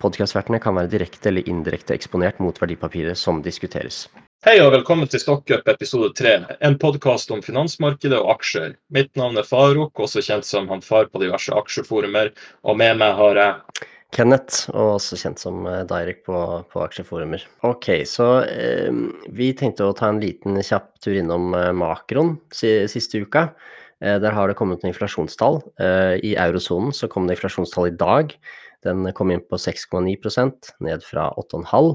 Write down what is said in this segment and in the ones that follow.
Podkastvertene kan være direkte eller indirekte eksponert mot verdipapiret som diskuteres. Hei og velkommen til Stockup episode 3, en podkast om finansmarkedet og aksjer. Mitt navn er Faruk, også kjent som han far på diverse aksjeforumer, og med meg har jeg Kenneth, og også kjent som eh, Direk på, på aksjeforumer. Ok, så eh, vi tenkte å ta en liten kjapp tur innom eh, makroen siste uka. Eh, der har det kommet noen inflasjonstall. Eh, I eurosonen så kom det inflasjonstall i dag. Den kom inn på 6,9% ned fra 8,5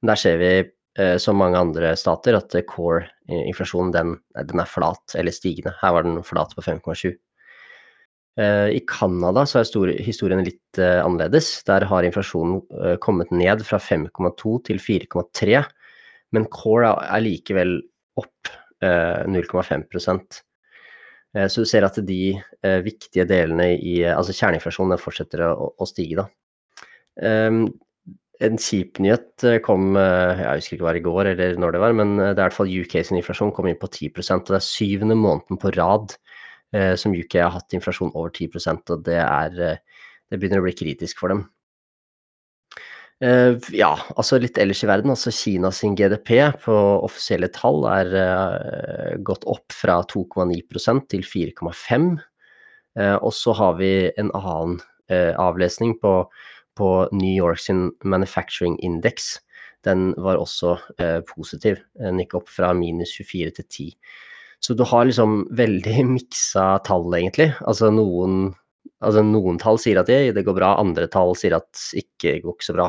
Men der ser vi, eh, som mange andre stater, at core-inflasjonen den, den, er flat eller stigende. Her var den flat på 5,7. Eh, I Canada så er historien litt eh, annerledes. Der har inflasjonen kommet ned fra 5,2 til 4,3, men core er likevel opp 0,5 Eh, så du ser at de eh, viktige delene i altså kjerneinflasjonen fortsetter å, å, stige. da. Um, en kjip nyhet eh, kom jeg husker ikke hva i går eller når det var, men det er i hvert fall UK sin inflasjon kom inn på 10 og det er syvende måneden på rad eh, som UK har hatt inflasjon over 10% og det, er, det begynner å bli kritisk for dem. Uh, ja, altså litt ellers i verden. altså Kina sin GDP på offisielle tall er uh, gått opp fra 2,9% til 4,5. Uh, og så har vi en annen avlesning på, på, New York sin Manufacturing Index. Den var også positiv. Den gikk opp fra minus 24 til 10. Så du har liksom veldig miksa tall, egentlig. Altså noen Altså Noen tall sier at det, det går bra, andre tall sier at ikke går ikke så bra.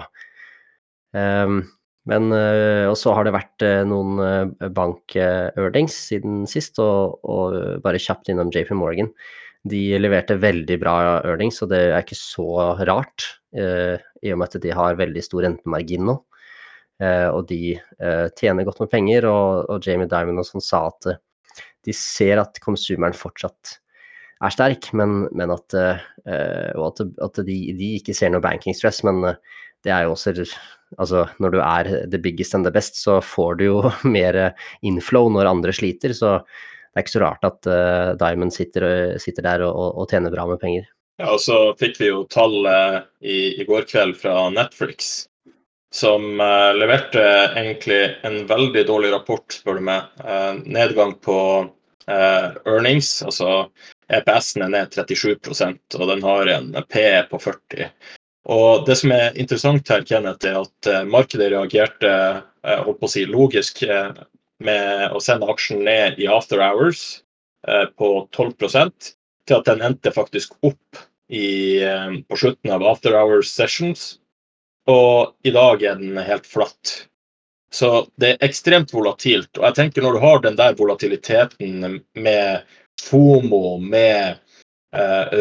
Um, men uh, Og så har det vært uh, noen uh, bank-earnings siden sist, og, og, bare kjapt innom JP Morgan. De leverte veldig bra earnings, og det er ikke så rart, i og med at de har veldig stor rentemargin nå. og de tjener godt med penger, og, og Jamie Diamond og sånn sa at de ser at konsumeren fortsatt er sterk, men, men at, og at, at de, de, ikke ser noe banking stress. Men det er jo også Altså, når du er the biggest and the best, så får du jo mer inflow når andre sliter. Så det er ikke så rart at uh, Diamond sitter, sitter der og, og, tjener bra med penger. Ja, og så fikk vi jo tall i, i, går kveld fra Netflix. Som leverte egentlig en veldig dårlig rapport, spør du meg. nedgang på earnings, altså EPS-en er ned 37% og den har en PE på 40. Og Det som er interessant her, Kenneth, er at eh, markedet reagerte eh, holdt på å si, logisk eh, med å sende aksjen ned i after hours på 12% til at den endte faktisk opp i, på slutten av after hours sessions. Og i dag er den helt flatt. Så det er ekstremt volatilt. Og jeg tenker når du har den der volatiliteten med FOMO med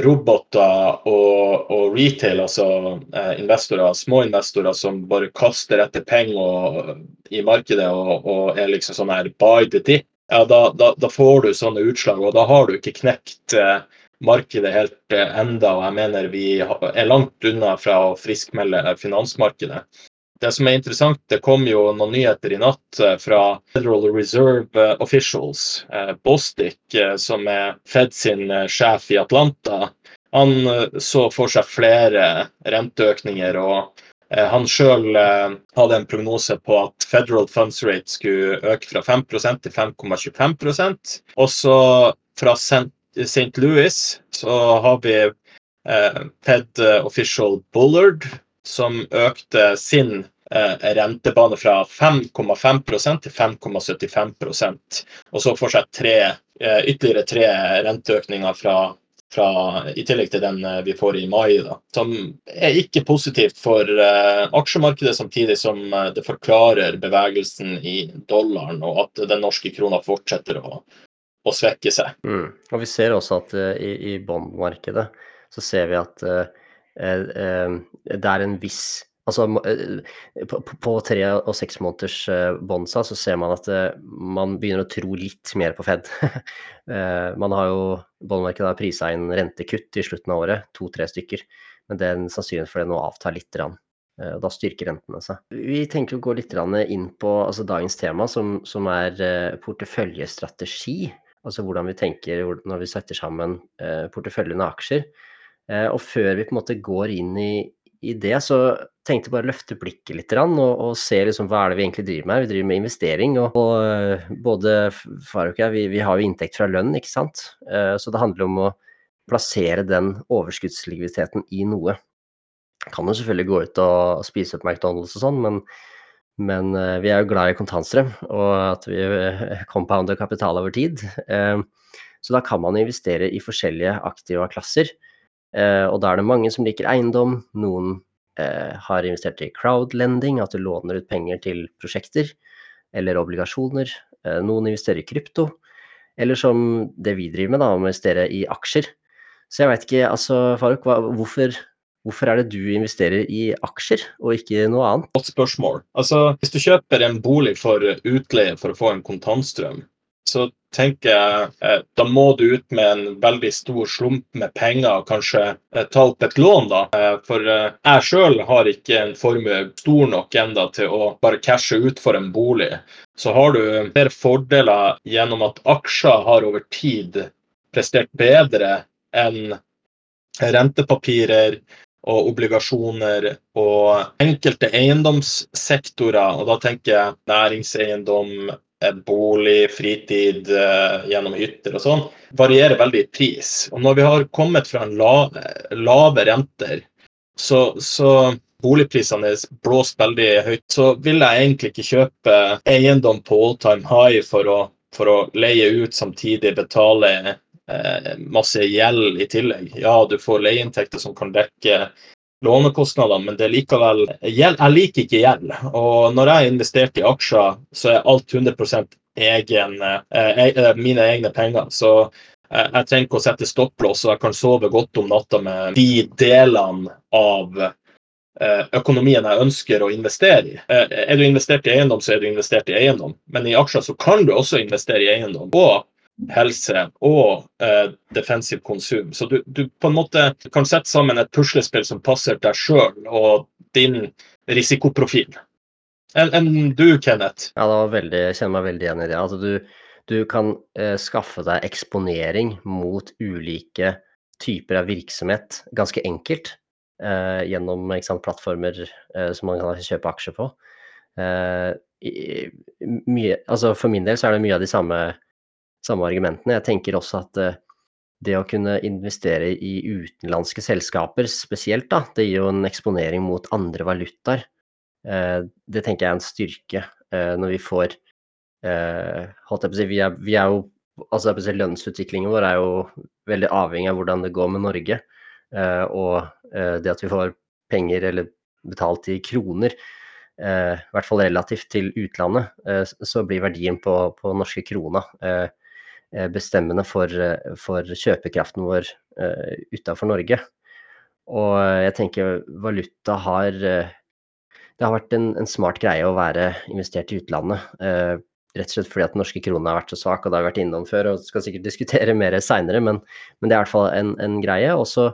roboter og, og, retail, altså eh, investorer, små investorer som bare kaster etter penger i markedet og, og, er liksom sånn her buy the dip, ja, da, da, da, får du sånne utslag. Og da har du ikke knekt eh, markedet helt eh, enda, og jeg mener vi er langt unna fra å friskmelde finansmarkedet. Det som er interessant, det kom jo noen nyheter i natt eh, fra Federal Reserve eh, Officials. Eh, Bostic, som er Fed sin sjef i Atlanta, han så for seg flere renteøkninger. og han sjøl hadde en prognose på at Federal Funds Rate skulle øke fra 5% til 5,25% Og fra St. Louis så har vi Fed Official Bullard, som økte sin rentebane fra 5,5% til 5,75% Og så får seg tre, eh, ytterligere tre renteøkninger fra, fra, i tillegg til den eh, vi får i mai. Da, som er ikke positivt for uh, aksjemarkedet, samtidig som det forklarer bevegelsen i dollaren, og at den norske krona fortsetter å, å svekke seg. Mm. Og Vi ser også at uh, i, i bondmarkedet så ser vi at uh, det er en viss Altså på, på tre og seks måneders bonsa så ser man at man begynner å tro litt mer på Fed. man har jo Båndmarkedet har prisa inn rentekutt i slutten av året, to-tre stykker. Men den sannsynligheten for det nå avtar litt. Rann. Da styrker rentene seg. Vi tenker å gå litt inn på altså dagens tema, som, som er porteføljestrategi. Altså hvordan vi tenker når vi setter sammen porteføljen av aksjer. Og før vi på en måte går inn i, i det, så tenkte jeg bare å løfte blikket litt og, og se liksom, hva er det vi egentlig driver med. Vi driver med investering, og, og både far og jeg, vi, vi, har jo inntekt fra lønn, ikke sant. Så det handler om å plassere den overskuddslikviditeten i noe. Kan jo selvfølgelig gå ut og spise opp McDonald's og sånn, men, men vi er jo glad i kontantstrøm, og at vi compounder kapital over tid. Så da kan man investere i forskjellige aktive klasser. Og da er det mange som liker eiendom. Noen har investert i crowdlending, at du låner ut penger til prosjekter eller obligasjoner. Noen investerer i krypto. Eller som det vi driver med, da, å investere i aksjer. Så jeg veit ikke, altså Faruk, hva, hvorfor, hvorfor er det du investerer i aksjer og ikke noe annet? Godt spørsmål. Altså, hvis du kjøper en bolig for utleie for å få en kontantstrøm, så tenker jeg eh, da må du ut med en veldig stor slump med penger og kanskje eh, ta opp et lån, da. Eh, for jeg sjøl har ikke en formue stor nok enda til å bare cashe ut for en bolig. Så har du flere fordeler gjennom at aksjer har over tid prestert bedre enn rentepapirer og obligasjoner og enkelte eiendomssektorer, og da tenker jeg næringseiendom, bolig, fritid uh, gjennom hytter og sånn, varierer veldig i pris. Og når vi har kommet fra en lave, lave renter, så, så boligprisene er blåst veldig høyt, så vil jeg egentlig ikke kjøpe eiendom på all time high for å, for å leie ut samtidig betale eh, masse gjeld i tillegg. Ja, du får leieinntekter som kan dekke lånekostnadene, men det er likevel gjeld. Jeg liker ikke gjeld. Og når jeg har investert i aksjer, så er alt 100 egen, eh, eh, mine egne penger. Så eh, jeg trenger ikke å sette stopplås, og jeg kan sove godt om natta med de delene av eh, økonomien jeg ønsker å investere i. Eh, er du investert i eiendom, så er du investert i eiendom. Men i aksjer så kan du også investere i eiendom. Og helse og eh, defensiv konsum. Så du, du, på en måte kan sette sammen et puslespill som passer deg sjøl og din risikoprofil. Enn en du, Kenneth? Ja, veldig, jeg kjenner meg veldig igjen i det. Altså, du, du kan eh, skaffe deg eksponering mot ulike typer av virksomhet ganske enkelt eh, gjennom sant, plattformer eh, som man kan kjøpe aksjer på. I, mye, altså for min del så er det mye av de samme samme argumentene. Jeg tenker også at eh, det å kunne investere i utenlandske selskaper spesielt, da, det gir jo en eksponering mot andre valutaer. Eh, det tenker jeg er en styrke eh, når vi får vi er, vi er jo altså Lønnsutviklingen vår er jo veldig avhengig av hvordan det går med Norge. Og det at vi får penger eller betalt i kroner, i hvert fall relativt til utlandet, så blir verdien på, på norske krona Eh, bestemmende for, eh, for kjøpekraften vår uh, utafor Norge. Og jeg tenker valuta har Det har vært en, en smart greie å være investert i utlandet. Uh, rett og slett fordi at den norske krona har vært så svak, og det har vært innom før og skal sikkert diskutere mer seinere, men, men, det er i hvert fall en, en greie. Også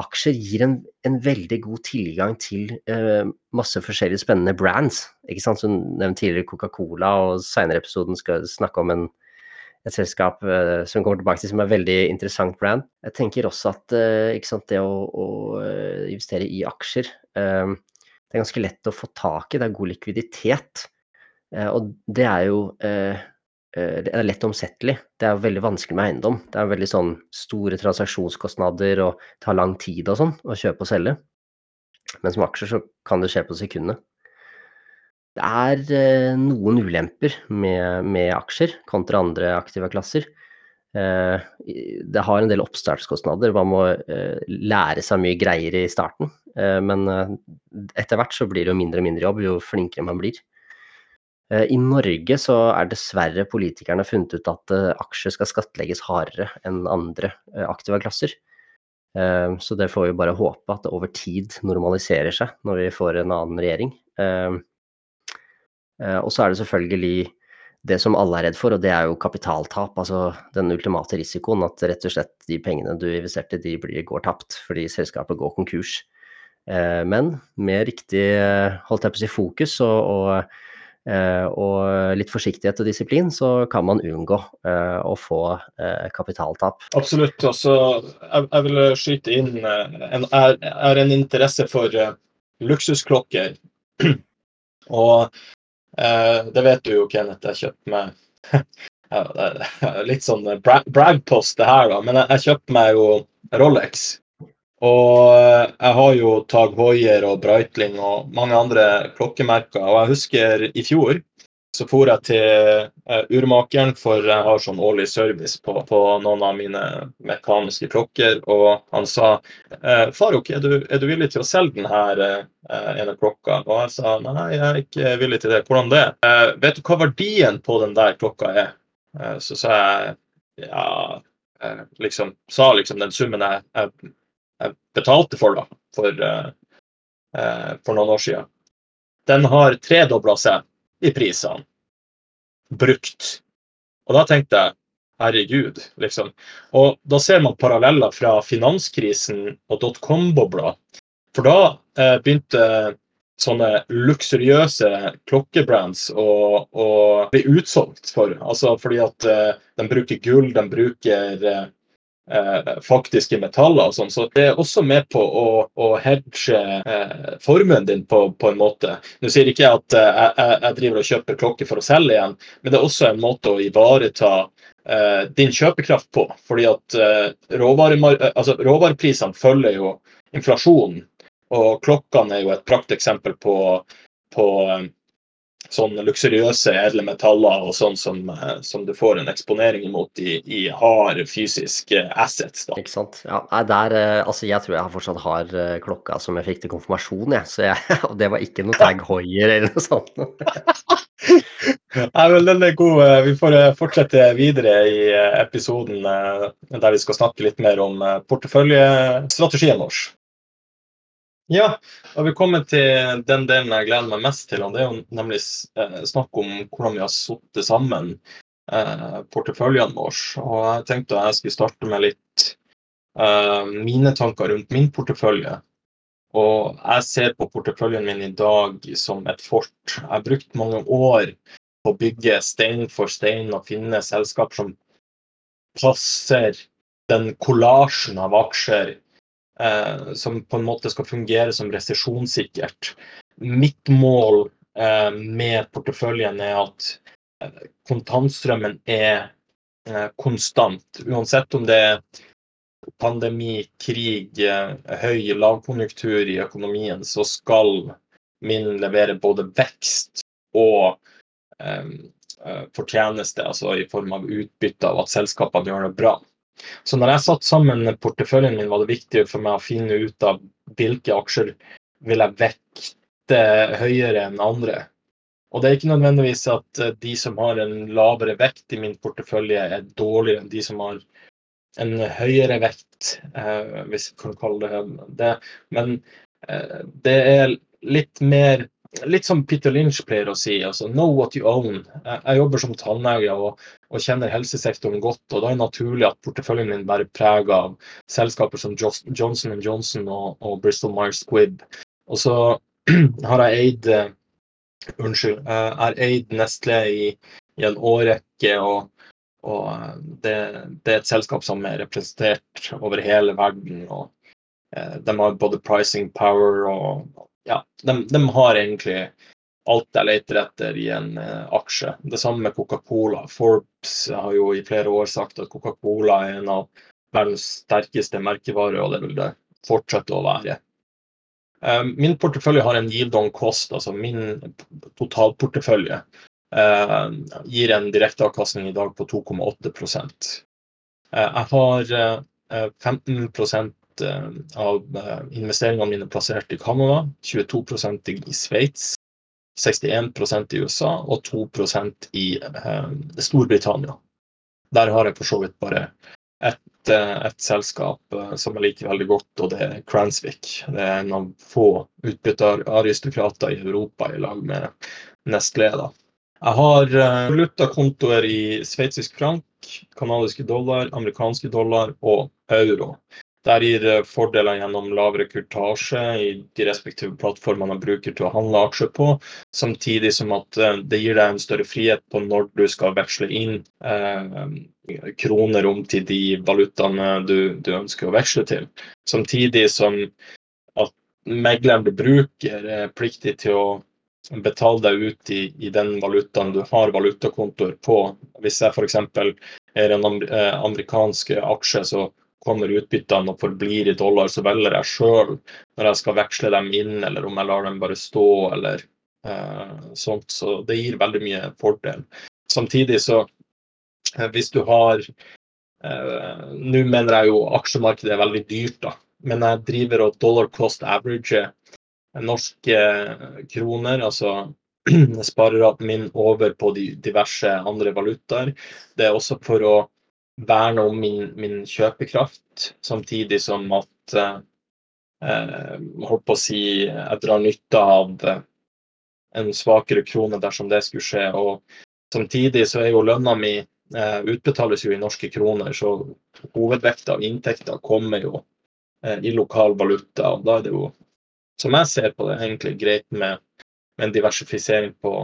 aksjer gir en, en, veldig god tilgang til uh, masse forskjellige spennende brands. ikke sant, Som nevnt tidligere Coca-Cola, og seinere episoden skal snakke om en et selskap uh, som kommer tilbake til som er veldig interessant brand. Jeg tenker også at uh, sant, det å, å, eh, investere i aksjer uh, Det er ganske lett å få tak i, det er god likviditet. og det er jo det er lett omsettelig. Det er veldig vanskelig med eiendom. Det er veldig sånn store transaksjonskostnader og tar lang tid og sånn å kjøpe og selge. Men som aksjer så kan det skje på sekundene. Det er eh, noen ulemper med, med, aksjer kontra andre aktive klasser. Eh, det har en del oppstartskostnader. Man må eh, lære seg mye greier i starten. Men etter hvert så blir det jo mindre og mindre jobb jo flinkere man blir. I Norge så er dessverre politikerne funnet ut at aksjer skal skattlegges hardere enn andre aktive klasser. Eh, så det får vi bare håpe at det over tid normaliserer seg når vi får en annen regjering. Eh, eh, og så er det selvfølgelig det som alle er redd for, og det er jo kapitaltap. Altså den ultimate risikoen at rett og slett de pengene du investerte, de blir, går tapt fordi selskapet går konkurs. Men med riktig holdt jeg på å si, fokus og, og Eh, og litt forsiktighet og disiplin, så kan man unngå eh, å få eh, kapitaltap. Absolutt. Også, jeg, jeg vil skyte inn en, er, er en interesse for luksusklokker. og det vet du jo, Kenneth. Jeg kjøpte meg Litt sånn bra bragpost det her, da. Men jeg, kjøpte meg jo Rolex. Og jeg har jo Tag Heuer og Breitling og mange andre klokkemerker. Og jeg husker i fjor så for jeg til uh, urmakeren, for jeg har sånn årlig service på, på, noen av mine mekaniske klokker. Og han sa uh, Faruk, er du, er du, villig til å selge denne uh, ene klokka? Og jeg sa nei, jeg er ikke villig til det. Hvordan det? Vet du hva verdien på den der klokka er? så sa jeg ja liksom, Sa liksom den summen jeg, jeg jeg betalte for da, for, for noen år siden, den har tredobla seg i prisene. Brukt. Og da tenkte jeg herregud, liksom. Og da ser man paralleller fra finanskrisen og dotcom-bobla. For da eh, begynte sånne luksuriøse klokkebrands å, å, bli utsolgt for. Altså fordi at eh, de bruker gull, de bruker eh, eh, faktiske metaller sånn. Så det er også med på å, å hedge eh, formuen din på, på, en måte. Nå sier ikke at eh, jeg, jeg, driver og kjøper klokker for å selge igjen, men det er også en måte å ivareta eh, din kjøpekraft på. Fordi at eh, altså, råvareprisene følger jo inflasjonen. Og klokkene er jo et prakteksempel på, på sånne luksuriøse edle metaller og sånn som, eh, som, du får en eksponering imot i, i hard fysisk eh, assets. Da. Ikke sant. Ja, der, eh, altså jeg tror jeg fortsatt har klokka som jeg fikk til konfirmasjon, jeg. Så jeg, og det var ikke noe Tag Hoier eller noe sånt. Nei, men den er god. Vi får fortsette videre i episoden der vi skal snakke litt mer om porteføljestrategien vår. Ja, og vi kommer til den delen jeg gleder meg mest til. og Det er jo nemlig eh, snakk om hvordan vi har satt sammen eh, porteføljene våre. Og Jeg tenkte jeg skulle starte med litt eh, mine tanker rundt min portefølje. Og jeg ser på porteføljen min i dag som et fort. Jeg har brukt mange år på å bygge stein for stein og finne selskap som passer den kollasjen av aksjer eh, som på en måte skal fungere som resesjonssikkert. Mitt mål eh, med porteføljen er at eh, kontantstrømmen er eh, konstant. Uansett om det er pandemi, krig, eh, høy lavkonjunktur i økonomien, så skal min levere både vekst og fortjeneste, altså i form av utbytte av at selskapene gjør det bra. Så når jeg satte sammen porteføljen min, var det viktig for meg å finne ut av hvilke aksjer vil jeg vekte høyere enn andre. Og det er ikke nødvendigvis at eh, de som har en lavere vekt i min portefølje, er dårligere enn de som har en høyere vekt, eh, hvis vi kan kalle det det. Men eh, det er litt mer litt som Peter Lynch pleier å si, altså know what you own. Jeg, jobber som tannlege og, og, kjenner helsesektoren godt, og da er det naturlig at porteføljen min bærer preg av selskaper som Johnson Johnson og, og Bristol Myers Squibb. Og så har jeg eid uh, Unnskyld. Jeg har eid Nestlé i, i en årrekke, og, og eh, det, det, er et selskap som er representert over hele verden. og uh, De har både pricing power og ja, de, de, har egentlig alt jeg leter etter i en uh, aksje. Det samme med Coca-Cola. Forbes har jo i flere år sagt at Coca-Cola er en av verdens sterkeste merkevarer, og det vil det fortsette å være. Um, min portefølje har en yield on cost, altså min totalportefølje uh, gir en direkteavkastning i dag på 2,8 uh, Jeg har 15 Eh, av eh, investeringene mine plassert i Canada, 22% i Sveits, 61% i USA og 2% i eh, Storbritannia. Der har jeg for så vidt bare et, et, selskap som jeg liker veldig godt, og det er Cranswick. Det er en av få utbytteraristokrater i Europa i lag med Nestlé. Jeg har valutakontoer i sveitsisk frank, kanadiske dollar, amerikanske dollar og euro. Der gir fordeler gjennom lavere kurtasje i de respektive plattformene man bruker til å handle aksjer på, samtidig som at eh, det gir deg en større frihet på når du skal veksle inn eh, kroner om til de valutaene du, du, ønsker å veksle til. Samtidig som at megleren du bruker, er pliktig til å betale deg ut i, i den valutaen du har valutakontoer på. Hvis jeg f.eks. er en eh, amerikansk aksje, så kommer utbyttene og forblir i dollar, så velger jeg sjøl når jeg skal veksle dem inn, eller om jeg lar dem bare stå, eller eh, sånt. Så det gir veldig mye fordel. Samtidig så, eh, hvis du har eh, Nå mener jeg jo aksjemarkedet er veldig dyrt, da. Men jeg driver og dollar cost average norske kroner, altså spareraten min over på de diverse andre valutaer. Det er også for å verne om min, min kjøpekraft, samtidig som at eh, holdt på å si jeg drar nytte av en svakere krone dersom det skulle skje. Og samtidig så er jo lønna mi eh, utbetales jo i norske kroner, så hovedvekta av inntekta kommer jo eh, i lokal valuta. og da er det jo, som jeg ser på det, egentlig greit med, med en diversifisering på,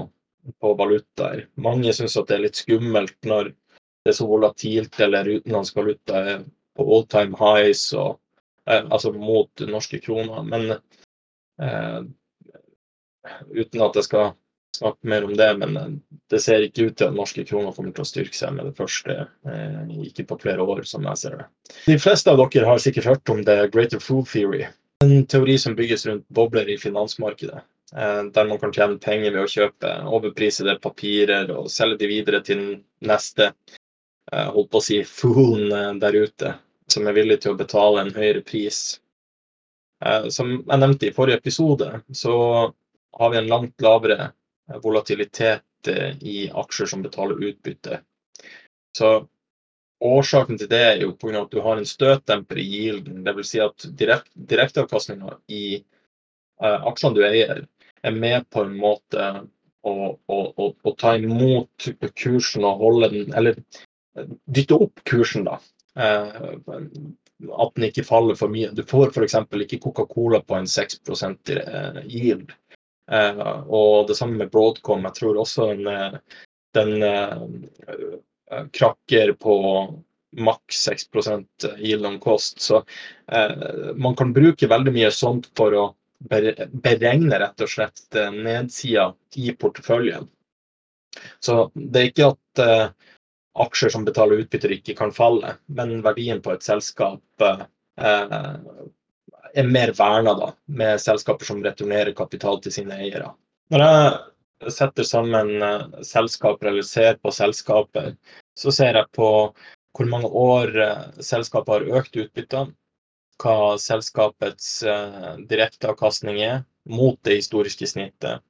på valutaer. Mange syns at det er litt skummelt når det er så volatilt eller utenlandsk valuta er på all time highs, og, eh, altså mot norske kroner. Men eh, uten at jeg skal snakke mer om det, men eh, det ser ikke ut til at norske kroner kommer til å styrke seg med det første, eh, ikke på flere år, som jeg ser det. De fleste av dere har sikkert hørt om the greater fool theory. En teori som bygges rundt bobler i finansmarkedet. Eh, der man kan tjene penger ved å kjøpe overprisede papirer og selge de videre til neste holdt på å si foolen eh, der ute, som er villig til å betale en høyere pris. Eh, som jeg nevnte i forrige episode, så har vi en langt lavere volatilitet i aksjer som betaler utbytte. Så årsaken til det er jo pga. at du har en støtdemper i yielden. Dvs. Si at direkt, direkteavkastninga i uh, aksjene du eier, er med på en måte å, å, å, å ta imot kursen og holde den Eller dytte opp kursen, da. Eh, at den ikke faller for mye. Du får f.eks. ikke Coca-Cola på en 6 eh, yield. Eh, og det samme med Broadcom. Jeg tror også den, den krakker på maks 6% yield on cost. Så man kan bruke veldig mye sånt for å beregne rett og slett nedsida i porteføljen. Så det er ikke at aksjer som betaler utbytter, ikke kan falle. Men verdien på et selskap eh, er mer verna med selskaper som returnerer kapital til sine eiere. Når jeg setter sammen eh, selskaper eller ser på selskaper, så ser jeg på hvor mange år eh, selskapet har økt utbyttene, hva selskapets direkteavkastning er mot det historiske snittet,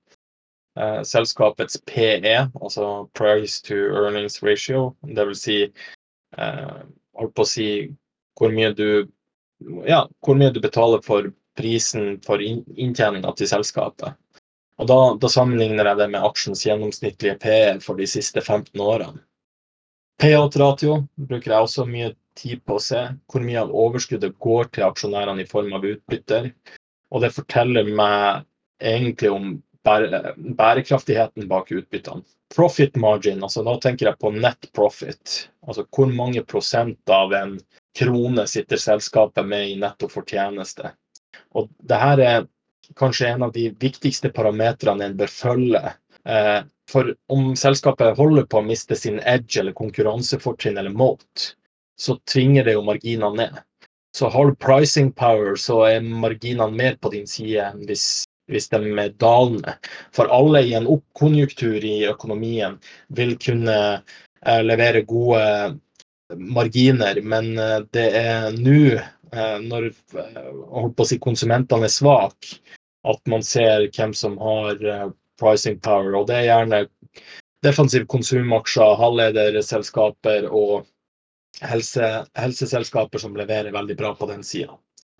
selskapets PE, altså price to earnings ratio. Vil si eh, holdt på å si hvor mye du ja, hvor mye du betaler for prisen for inntjeninga til selskapet. Og da, da, sammenligner jeg det med aksjens gjennomsnittlige PE for de siste 15 årene. Payout-ratio bruker jeg også mye tid på å se. Hvor mye av overskuddet går til aksjonærene i form av utbytter. Og det forteller meg egentlig om bærekraftigheten bak utbyttene. Profit margin, altså da tenker jeg på net profit. Altså hvor mange prosent av en krone sitter selskapet med i netto fortjeneste. Og det her er kanskje en av de viktigste parametrene en bør følge. Eh, for om selskapet holder på å miste sin edge eller konkurransefortrinn eller moat, så tvinger det jo marginene ned. Så har du pricing power, så er marginene mer på din side enn hvis hvis de er dalende. For alle i en oppkonjunktur i økonomien vil kunne eh, levere gode marginer, men eh, det er nå, eh, når si, konsumentene er svake, at man ser hvem som har pricing power. Og det er gjerne defensive konsumaksjer, halvlederselskaper og helse, helseselskaper som leverer veldig bra på den sida.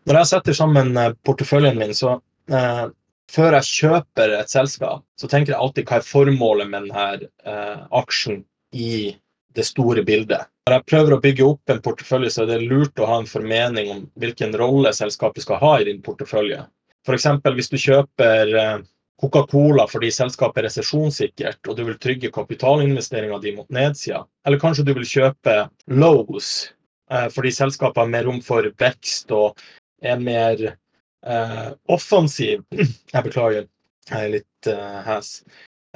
Når jeg setter sammen eh, porteføljen min, så eh, før jeg kjøper et selskap, så tenker jeg alltid hva er formålet med denne eh, aksjen i det store bildet. Når jeg prøver å bygge opp en portefølje, så er det lurt å ha en formening om hvilken rolle selskapet skal ha i din portefølje. F.eks. hvis du kjøper eh, Coca-Cola fordi selskapet er resesjonssikkert, og du vil trygge kapitalinvesteringa di mot nedsida. Eller kanskje du vil kjøpe Lowe's eh, fordi selskapet har mer rom for vekst og er mer offensiv. Jeg beklager, jeg er litt eh, hes.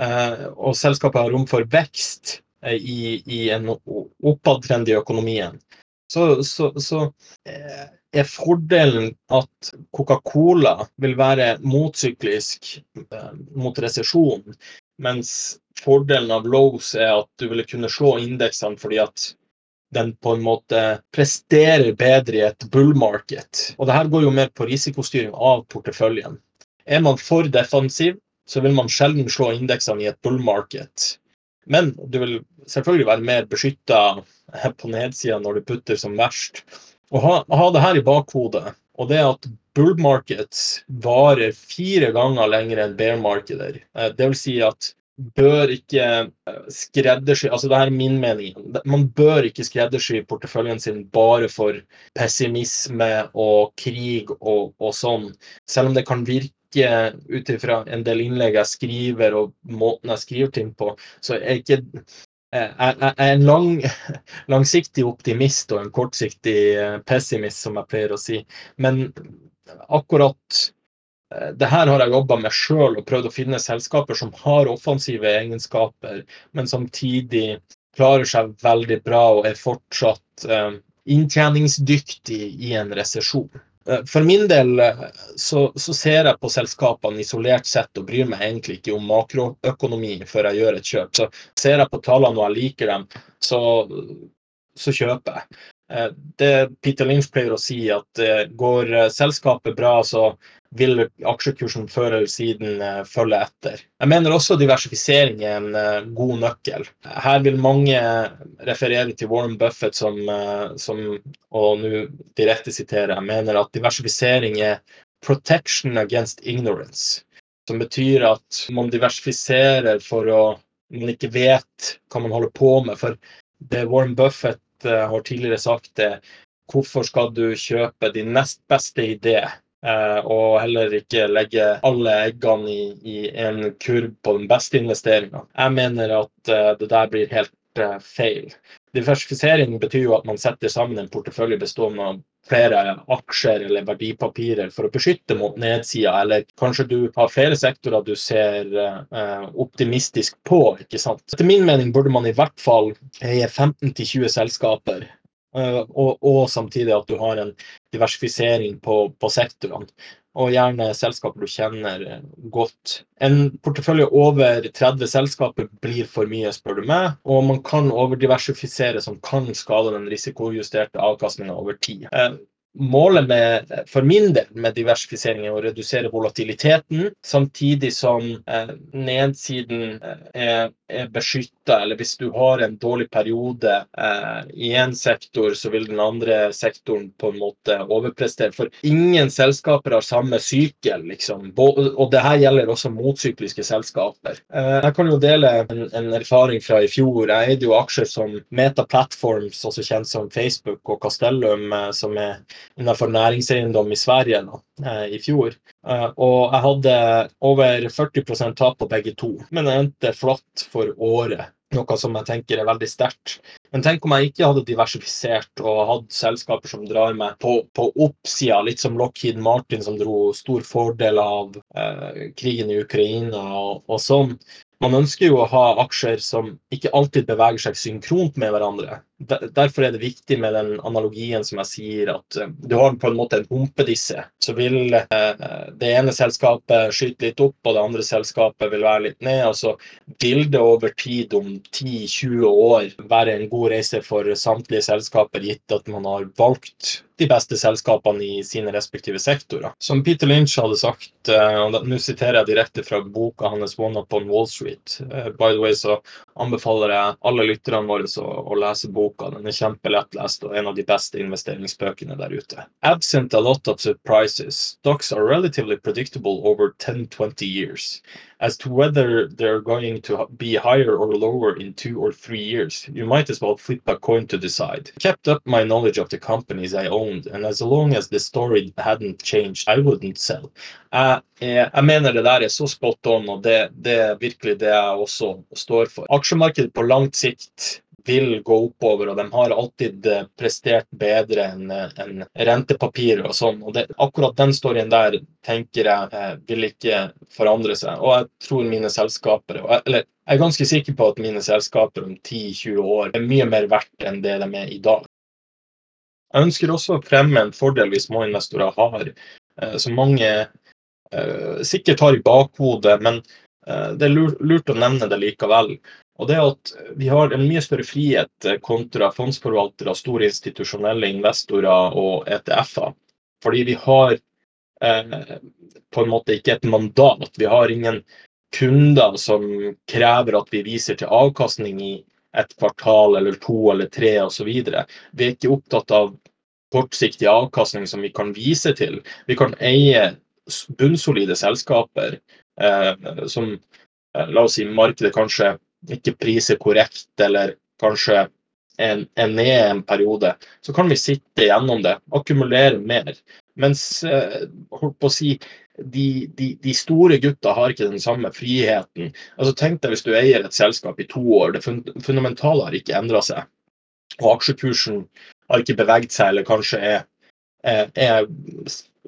Eh, og selskapet har rom for vekst eh, i, i en oppadtrend i økonomien. Så, så, så eh, er fordelen at Coca-Cola vil være motsyklisk eh, mot resesjon, mens fordelen av Lowe's er at du ville kunne slå indeksene fordi at den på en måte presterer bedre i et bull market. Og det her går jo mer på risikostyring av porteføljen. Er man for defensiv, så vil man sjelden slå indeksene i et bull market. Men du vil selvfølgelig være mer beskytta på nedsida når du putter som verst. Å ha, ha det her i bakhodet, og det at bull markets varer fire ganger lenger enn bear markeder. Eh, det vil si at bør ikke eh, skreddersy altså det her er min mening, Man bør ikke skreddersy porteføljen sin bare for pessimisme og krig og, og sånn. Selv om det kan virke ut ifra en del innlegg jeg skriver og måten jeg skriver ting på, så er ikke jeg er en lang, langsiktig optimist og en kortsiktig eh, pessimist, som jeg pleier å si. Men akkurat Eh, det her har jeg jobba med sjøl og prøvd å finne selskaper som har offensive egenskaper, men samtidig klarer seg veldig bra og er fortsatt eh, inntjeningsdyktig i en resesjon. Eh, for min del så, så, ser jeg på selskapene isolert sett og bryr meg egentlig ikke om makroøkonomi før jeg gjør et kjøp. Så ser jeg på tallene og jeg liker dem, så, så kjøper jeg. Det Peter Lynch pleier å si, at går selskapet bra, så vil aksjekursen før eller siden følge etter. Jeg mener også diversifisering er en god nøkkel. Her vil mange referere til Warren Buffett som, som og nå direkte siterer, jeg mener at diversifisering er 'protection against ignorance'. Som betyr at man diversifiserer for å man ikke vet hva man holder på med. For det Warren Buffett har tidligere sagt, det. hvorfor skal du kjøpe din nest beste idé? Eh, og heller ikke legge alle eggene i, i en kurv på den beste investeringa. Jeg mener at eh, det der blir helt eh, feil. Diversifisering betyr jo at man setter sammen en portefølje bestående av flere aksjer eller verdipapirer for å beskytte mot nedsida, eller kanskje du har flere sektorer du ser eh, optimistisk på. ikke sant? Etter min mening burde man i hvert fall eie 15-20 selskaper Eh, og, og, samtidig at du har en diversifisering på, på sektorene. Og gjerne selskaper du kjenner eh, godt. En portefølje over 30 selskaper blir for mye, spør du meg. Og man kan overdiversifisere som kan skade den risikojusterte avkastninga over tid. Målet med, for min del med diversifisering er å redusere volatiliteten, samtidig som eh, nedsiden eh, er, er beskytta. Eller hvis du har en dårlig periode eh, i én sektor, så vil den andre sektoren på en måte overprestere. For ingen selskaper har samme sykkel, liksom. Og det her gjelder også motsykliske selskaper. Eh, jeg kan jo dele en, en, erfaring fra i fjor. Jeg eide jo aksjer som Meta Platforms, også kjent som Facebook, og Castellum, eh, som er innenfor næringseiendom i Sverige nå, eh, i fjor. Eh, og jeg hadde over 40% tap på begge to, men jeg endte flatt for året. Noe som jeg tenker er veldig sterkt. Men tenk om jeg ikke hadde diversifisert og hatt selskaper som drar meg på, på oppsida, litt som Lockheed Martin, som dro stor fordel av eh, krigen i Ukraina og, og sånn. Man ønsker jo å ha aksjer som ikke alltid beveger seg synkront med hverandre. Derfor er det viktig med den analogien som jeg sier, at eh, du har på en måte en humpedisse. Så vil eh, det ene selskapet skyte litt opp, og det andre selskapet vil være litt ned. Og så vil det over tid, om 10-20 år, være en god reise for samtlige selskaper, gitt at man har valgt de beste selskapene i sine respektive sektorer. Som Peter Lynch hadde sagt, eh, og nå siterer jeg direkte fra boka hans 'One Up on Wall Street'. Eh, by the way så anbefaler jeg alle lytterne våre å, lese boka. Den er kjempelettlest og en av de beste investeringsbøkene der ute. Absent a lot of surprises, stocks are relatively predictable over 10-20 years. As to whether they're going to be higher or lower in two or three years, you might as well flip a coin to decide. Kept up my knowledge of the companies I owned, and as long as the story hadn't changed, I wouldn't sell. Jeg, jeg, mener det der er så spot on, og det, det er virkelig det jeg også står for. Aksjemarkedet på langt sikt vil gå oppover, og de har alltid eh, prestert bedre enn eh, en rentepapirer og sånn. Og det, akkurat den storyen der tenker jeg eh, vil ikke forandre seg. Og jeg tror mine selskaper Eller jeg er ganske sikker på at mine selskaper om 10-20 år er mye mer verdt enn det de er i dag. Jeg ønsker også å fremme en fordel vi småinvestorer har, som mange sikkert har i bakhodet, men det er lurt å nevne det likevel. Og det at vi har en mye større frihet eh, kontra fondsforvaltere, store institusjonelle investorer og ETF-er. Fordi vi har eh, på en måte ikke et mandat. Vi har ingen kunder som krever at vi viser til avkastning i et kvartal eller to eller tre osv. Vi er ikke opptatt av kortsiktig avkastning som vi kan vise til. Vi kan eie bunnsolide selskaper eh, som eh, la oss si markedet kanskje ikke priser korrekt, eller kanskje er, ned en periode, så kan vi sitte gjennom det, akkumulere mer. Mens eh, holdt på å si, de, de, de, store gutta har ikke den samme friheten. Altså Tenk deg hvis du eier et selskap i to år. Det fundamentale har ikke endra seg. Og aksjekursen har ikke beveget seg, eller kanskje er, er, er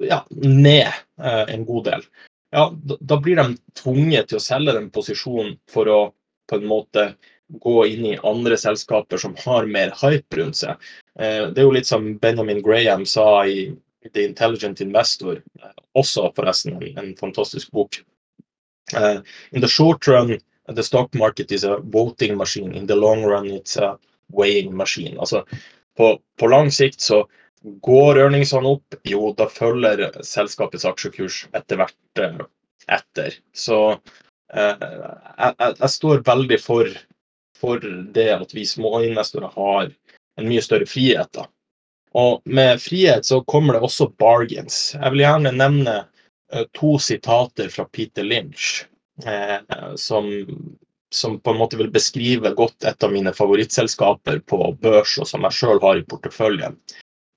ja, ned eh, en god del. Ja, da blir de tvunget til å selge den posisjonen for å på en måte gå inn i andre selskaper som har mer hype rundt seg. Eh, det er jo litt som Benjamin Graham sa i The Intelligent Investor, eh, også forresten en, fantastisk bok. Uh, in the short run, the stock market is a voting machine. In the long run, it's a weighing machine. Altså, på, på lang sikt så går earningsene opp, jo, da følger selskapets aksjekurs etter hvert etter. Så Eh, jeg, jeg, jeg står veldig for, for, det at vi småinvestorer har en mye større frihet. da. Og med frihet så kommer det også bargains. Jeg vil gjerne nevne uh, to sitater fra Peter Lynch eh, som, som, på en måte vil beskrive godt et av mine favorittselskaper på børs, og som jeg sjøl har i porteføljen.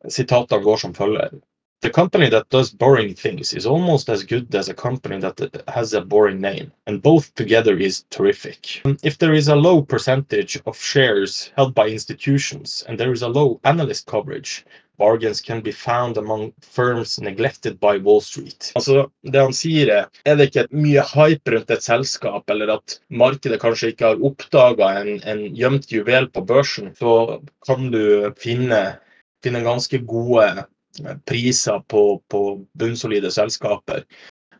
Sitatene går som følger. The company that does boring things is almost as good as a company that has a boring name, and both together is terrific. If there is a low percentage of shares held by institutions and there is a low analyst coverage, bargains can be found among firms neglected by Wall Street. Altså, det han sier er, er det ikke mye hype rundt et selskap, eller at markedet kanskje ikke har oppdaga en, en gjemt juvel på børsen, så kan du finne, finne ganske gode priser på, på bunnsolide selskaper.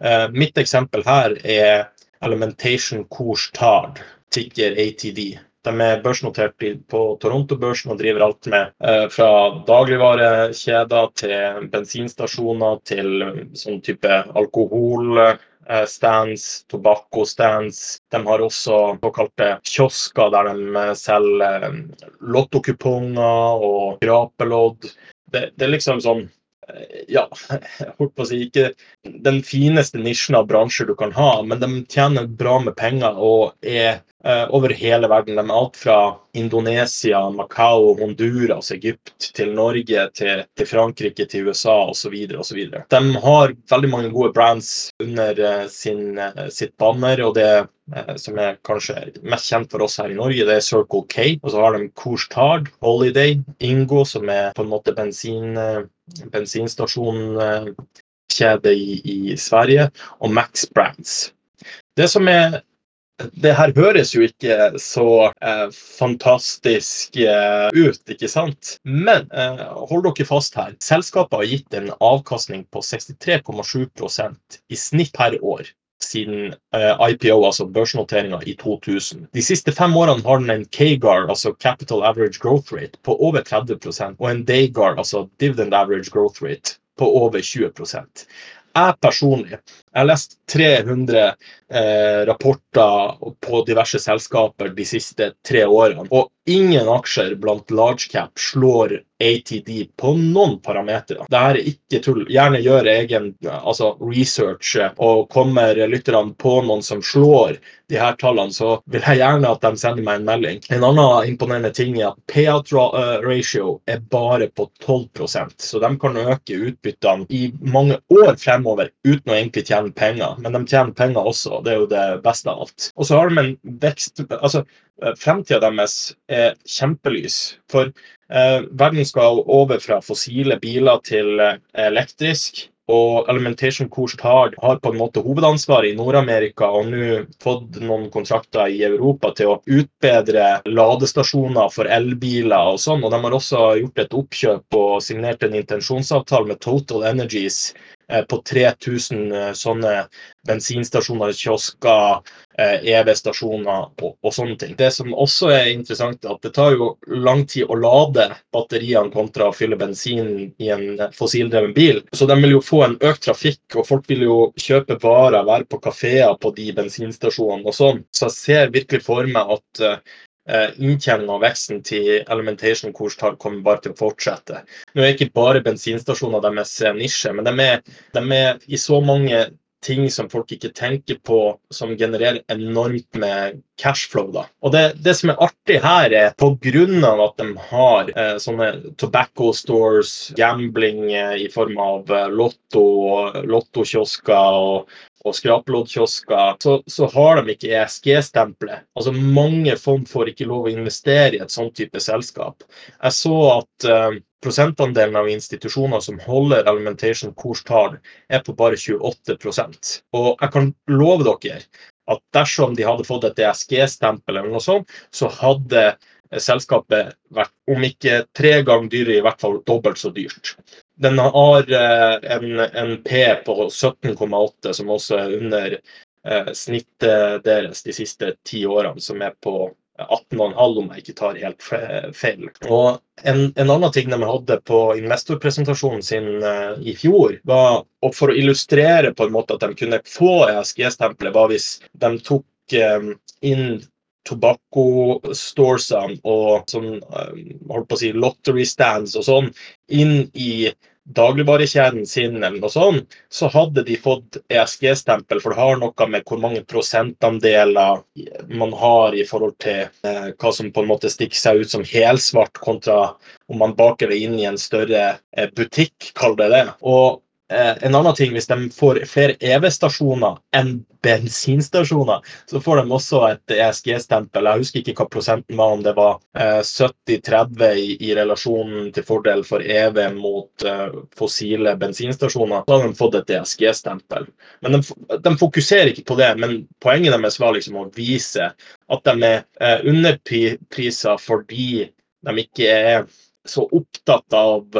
Eh, mitt eksempel her er Elementation Cours Tard, ticker ATD. De er børsnotert på Toronto-børsen og driver alt med eh, fra dagligvarekjeder til bensinstasjoner til sånn type alkoholstands, tobakkostands. De har også såkalte kiosker der de selger lottokuponger og skrapelodd det, det, er liksom sånn eh, Ja, jeg holdt på å si ikke den fineste nisjen av bransjer du kan ha, men de tjener bra med penger og er uh, over hele verden. De er alt fra Indonesia, Macau, Honduras, Egypt til Norge, til, til Frankrike, til USA osv. osv. De har veldig mange gode brands under uh, sin, uh, sitt banner, og det eh, som er kanskje mest kjent for oss her i Norge, det er Circle K. Og så har de Couche-Tard, Holiday, Ingo, som er på en måte bensin, bensinstasjonkjede i, i Sverige, og Max Brands. Det som er det her høres jo ikke så eh, fantastisk eh, ut, ikke sant? Men eh, hold dere fast her. Selskapet har gitt en avkastning på 63,7% i snitt per år. Siden eh, IPO, altså børsnoteringa, i 2000. De siste fem årene har den en KGAR, altså Capital Average Growth Rate, på over 30% og en DAGAR, altså Dividend Average Growth Rate, på over 20% Jeg personlig jeg har lest 300 eh, rapporter på diverse selskaper de siste tre årene, og ingen aksjer blant large cap slår ATD på noen parametere. Dette er ikke tull. Gjerne gjør egen altså research, og kommer lytterne på noen som slår de her tallene, så vil jeg gjerne at de sender meg en melding. En annen imponerende ting er at payout eh, ratio er bare på 12% så de kan øke utbyttene i mange år fremover uten å egentlig tjene tjene penger, men de tjener penger også. Det er jo det beste av alt. Og så har de en vekst altså eh, Fremtida deres er kjempelys. For eh, verden skal over fra fossile biler til eh, elektrisk. Og Alimentation Course har, har på en måte hovedansvaret i Nord-Amerika og nå fått noen kontrakter i Europa til å utbedre ladestasjoner for elbiler og sånn. Og de har også gjort et oppkjøp og signert en intensjonsavtale med Total Energies på 3000 eh, sånne bensinstasjoner, kiosker, EV-stasjoner eh, og, og, sånne ting. Det som også er interessant, er at det tar jo lang tid å lade batteriene kontra å fylle bensin i en fossildreven bil. Så de vil jo få en økt trafikk, og folk vil jo kjøpe varer, være på kafeer på de bensinstasjonene og sånn. Så jeg ser virkelig for meg at Eh, og veksten til Elementation Course tar, kommer bare til å fortsette. Nå er ikke bare bensinstasjoner deres nisje, men de er, de er, i så mange ting som folk ikke tenker på, som genererer enormt med cashflow. da. Og det, det som er artig her, er pga. at de har eh, sånne tobacco stores, gambling eh, i form av eh, lotto, lottokiosker og og skrapeloddkiosker, så, så, har de ikke ESG-stempelet. Altså Mange fond får ikke lov å investere i et sånt type selskap. Jeg så at uh, prosentandelen av institusjoner som holder alimentation Course-tall, er på bare 28% Og jeg kan love dere at dersom de hadde fått et ESG-stempel, eller noe sånt, så hadde selskapet vært om ikke tre ganger dyrere, i hvert fall dobbelt så dyrt. Den har eh, en, en P på 17,8, som også er under eh, snittet deres de siste ti årene, som er på 18,5 om jeg ikke tar helt feil. Og en, en, annen ting de hadde på investorpresentasjonen sin uh, i fjor, var og for å illustrere på en måte at de kunne få ESG-stempelet, var hvis de tok um, inn tobakkostoresene og sånn, holdt på å si lottery stands og sånn inn i dagligvarekjeden sin, eller noe sånt, så hadde de fått ESG-stempel, for det har noe med hvor mange prosentandeler man har i forhold til eh, hva som på en måte stikker seg ut som helsvart, kontra om man baker det inn i en større eh, butikk, kall det det. Og en annen ting, Hvis de får flere EV-stasjoner enn bensinstasjoner, så får de også et ESG-stempel. Jeg husker ikke hva prosenten var, om det var 70-30 eh, i, i relasjonen til fordel for EV mot uh, fossile bensinstasjoner. Så har de fått et ESG-stempel. Men de, de, fokuserer ikke på det. Men poenget deres var liksom å vise at de er underpriser fordi de ikke er så opptatt av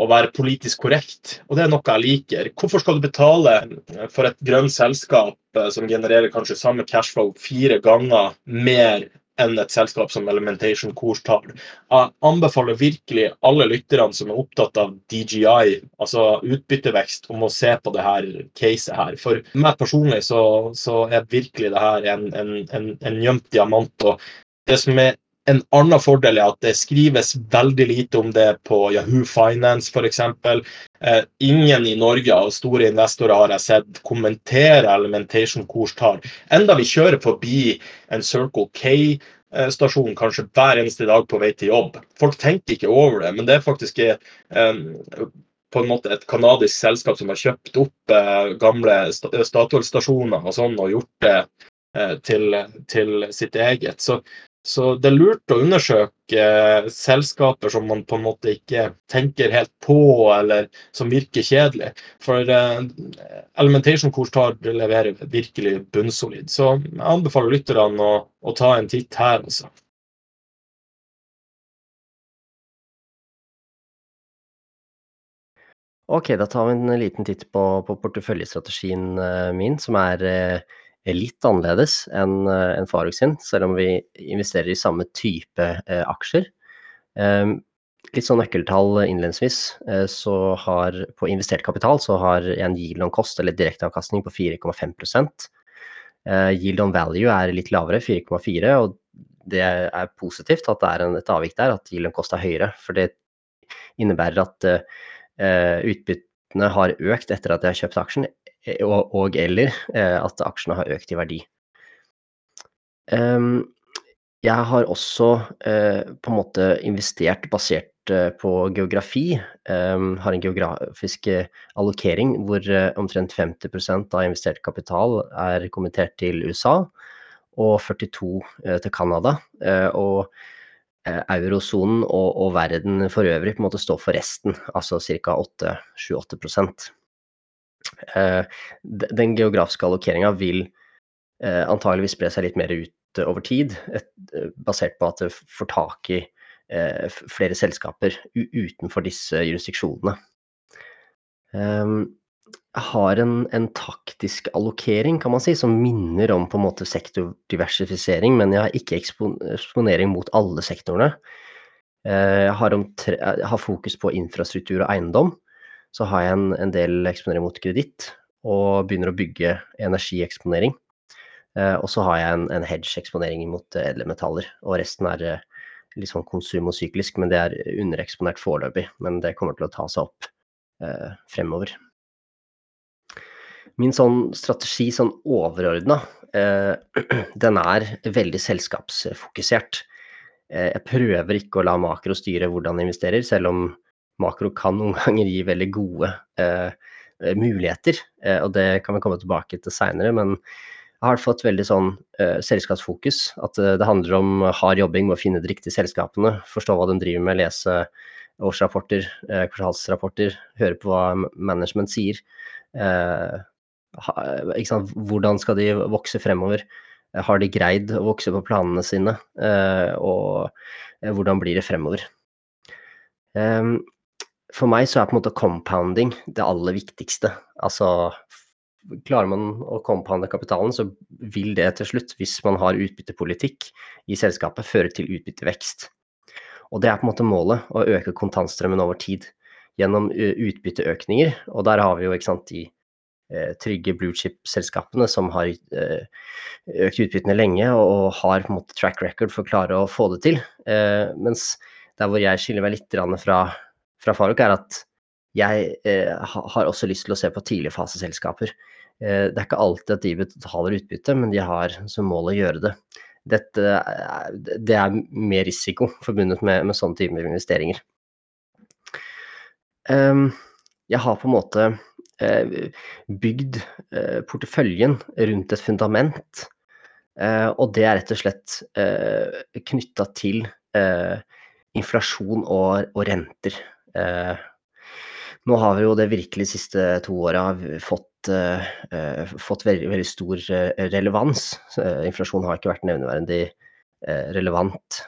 å være politisk korrekt. Og det er noe jeg liker. Hvorfor skal du betale for et grønt selskap eh, som genererer kanskje samme cashflow fire ganger mer enn et selskap som Elementation Kors tar? Jeg anbefaler virkelig alle lytterne som er opptatt av DGI, altså utbyttevekst, om å se på det her caset her. For meg personlig så, så er virkelig det her en, en, en, en gjemt diamant. og det som er en annen fordel er at det skrives veldig lite om det på Yahoo Finance f.eks. Eh, ingen i Norge av store investorer har jeg sett kommentere Elementation Course tar. Enda vi kjører forbi en Circle K-stasjon kanskje hver eneste dag på vei til jobb. Folk tenker ikke over det, men det er faktisk eh, på en måte et kanadisk selskap som har kjøpt opp eh, gamle Statoil-stasjoner og sånn, og gjort det eh, til, til, sitt eget. Så så det er lurt å undersøke eh, selskaper som man på en måte ikke tenker helt på, eller som virker kjedelig. For eh, Elementation Course leverer virkelig bunnsolid. Så jeg anbefaler lytterne å, å ta en titt her, altså. Ok, da tar vi en liten titt på på porteføljestrategien, min, som er, litt annerledes enn en Farok sin, selv om vi investerer i samme type, aksjer. Litt sånn nøkkeltall innledningsvis, så har på investert kapital så har en yield on cost eller direkteavkastning på 4,5 Yield on value er litt lavere, 4,4 og det er positivt at det er en et avvik der, at yield on cost er høyere. For det innebærer at utbyttene har økt etter at jeg har kjøpt aksjen, og og eller at aksjene har økt i verdi. Jeg har også på en måte investert basert på geografi. Har en geografisk allokering hvor omtrent 50% av investert kapital er kommentert til USA og 42 til Canada. Og eurosonen og og verden for øvrig på en måte står for resten, altså ca. 8, 7-8%. Den geografiske allokeringen vil antageligvis spre seg litt mer ut over tid, basert på at det får tak i flere selskaper utenfor disse jurisdiksjonene. Jeg har en en taktisk allokering kan man si, som minner om på en måte sektordiversifisering, men jeg har ikke eksponering mot alle sektorene. Jeg har jeg har fokus på infrastruktur og eiendom. Så har jeg en en del eksponering mot kreditt og begynner å bygge energieksponering. Og så har jeg en en hedge-eksponering mot edle metaller, og resten er litt sånn konsum og syklisk, men det er undereksponert foreløpig. Men det kommer til å ta seg opp fremover. Min sånn strategi sånn overordnet, den er veldig selskapsfokusert. Jeg prøver ikke å la makro styre hvordan jeg investerer, selv om makro kan noen ganger gi veldig gode muligheter, og det kan vi komme tilbake til senere. Men jeg har fått veldig sånn selskapsfokus, at det handler om hard jobbing med å finne de riktige selskapene, forstå hva de driver med, lese årsrapporter, kvartalsrapporter, høre på hva management sier. Ikke sant, hvordan skal de vokse fremover? Har de greid å vokse på planene sine? Og hvordan blir det fremover? For meg så er på en måte compounding det aller viktigste. Altså, klarer man å compounde kapitalen, så vil det til slutt, hvis man har utbyttepolitikk i selskapet, føre til utbyttevekst. Og det er på en måte målet, å øke kontantstrømmen over tid gjennom utbytteøkninger. Og der har vi jo, ikke sant, de trygge blue chip-selskapene som har økt utbyttene lenge og har på en måte track record for å klare å få det til. Mens der hvor jeg skiller meg litt fra fra Faruk er at jeg har også lyst til å se på tidligfaseselskaper. Det er ikke alltid at de betaler utbytte, men de har som mål å gjøre det. Dette det er mer risiko forbundet med med sånne typer investeringer. Jeg har på en måte bygd porteføljen rundt et fundament, og det er rett og slett knyttet til inflasjon og og renter. Nå har vi jo det virkelig siste to åra fått fått veldig veldig stor relevans. Inflasjon har ikke vært nevneverdig relevant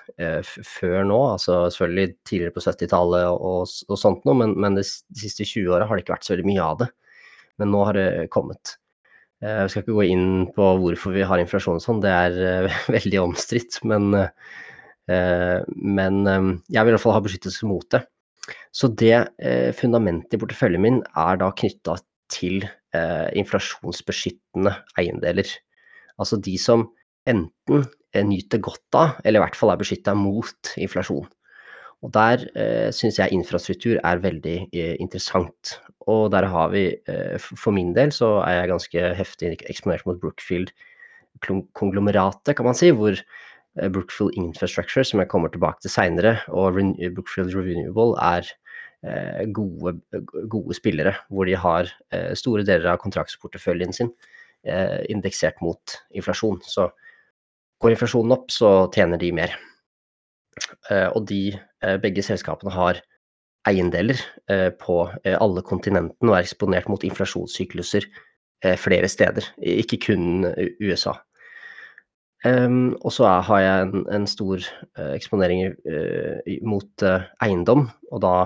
før nå, altså selvfølgelig tidligere på syttitallet og og sånt noe, men men de siste 20 åra har det ikke vært så veldig mye av det. Men nå har det kommet. Jeg skal ikke gå inn på hvorfor vi har inflasjon og sånn, det er veldig omstridt, men men jeg vil i hvert fall ha beskyttelse mot det. Så det fundamentet i porteføljen min er da knyttet til inflasjonsbeskyttende eiendeler. Altså de som enten nyter godt av, eller i hvert fall er beskyttet mot inflasjon. Og der synes jeg infrastruktur er veldig interessant. Og der har vi, for min del så er jeg ganske heftig eksponert mot Brookfield konglomeratet kan man si, hvor Brookfield Infrastructure, som jeg kommer tilbake til senere, og Brookfield Renewable er gode gode spillere, hvor de har store deler av kontraktsporteføljen sin indeksert mot inflasjon. Så går inflasjonen opp, så tjener de mer. Og de begge selskapene har eiendeler på alle kontinentene og er eksponert mot inflasjonssykluser flere steder, ikke kun USA. Og så har jeg en en stor eksponering mot eiendom, og da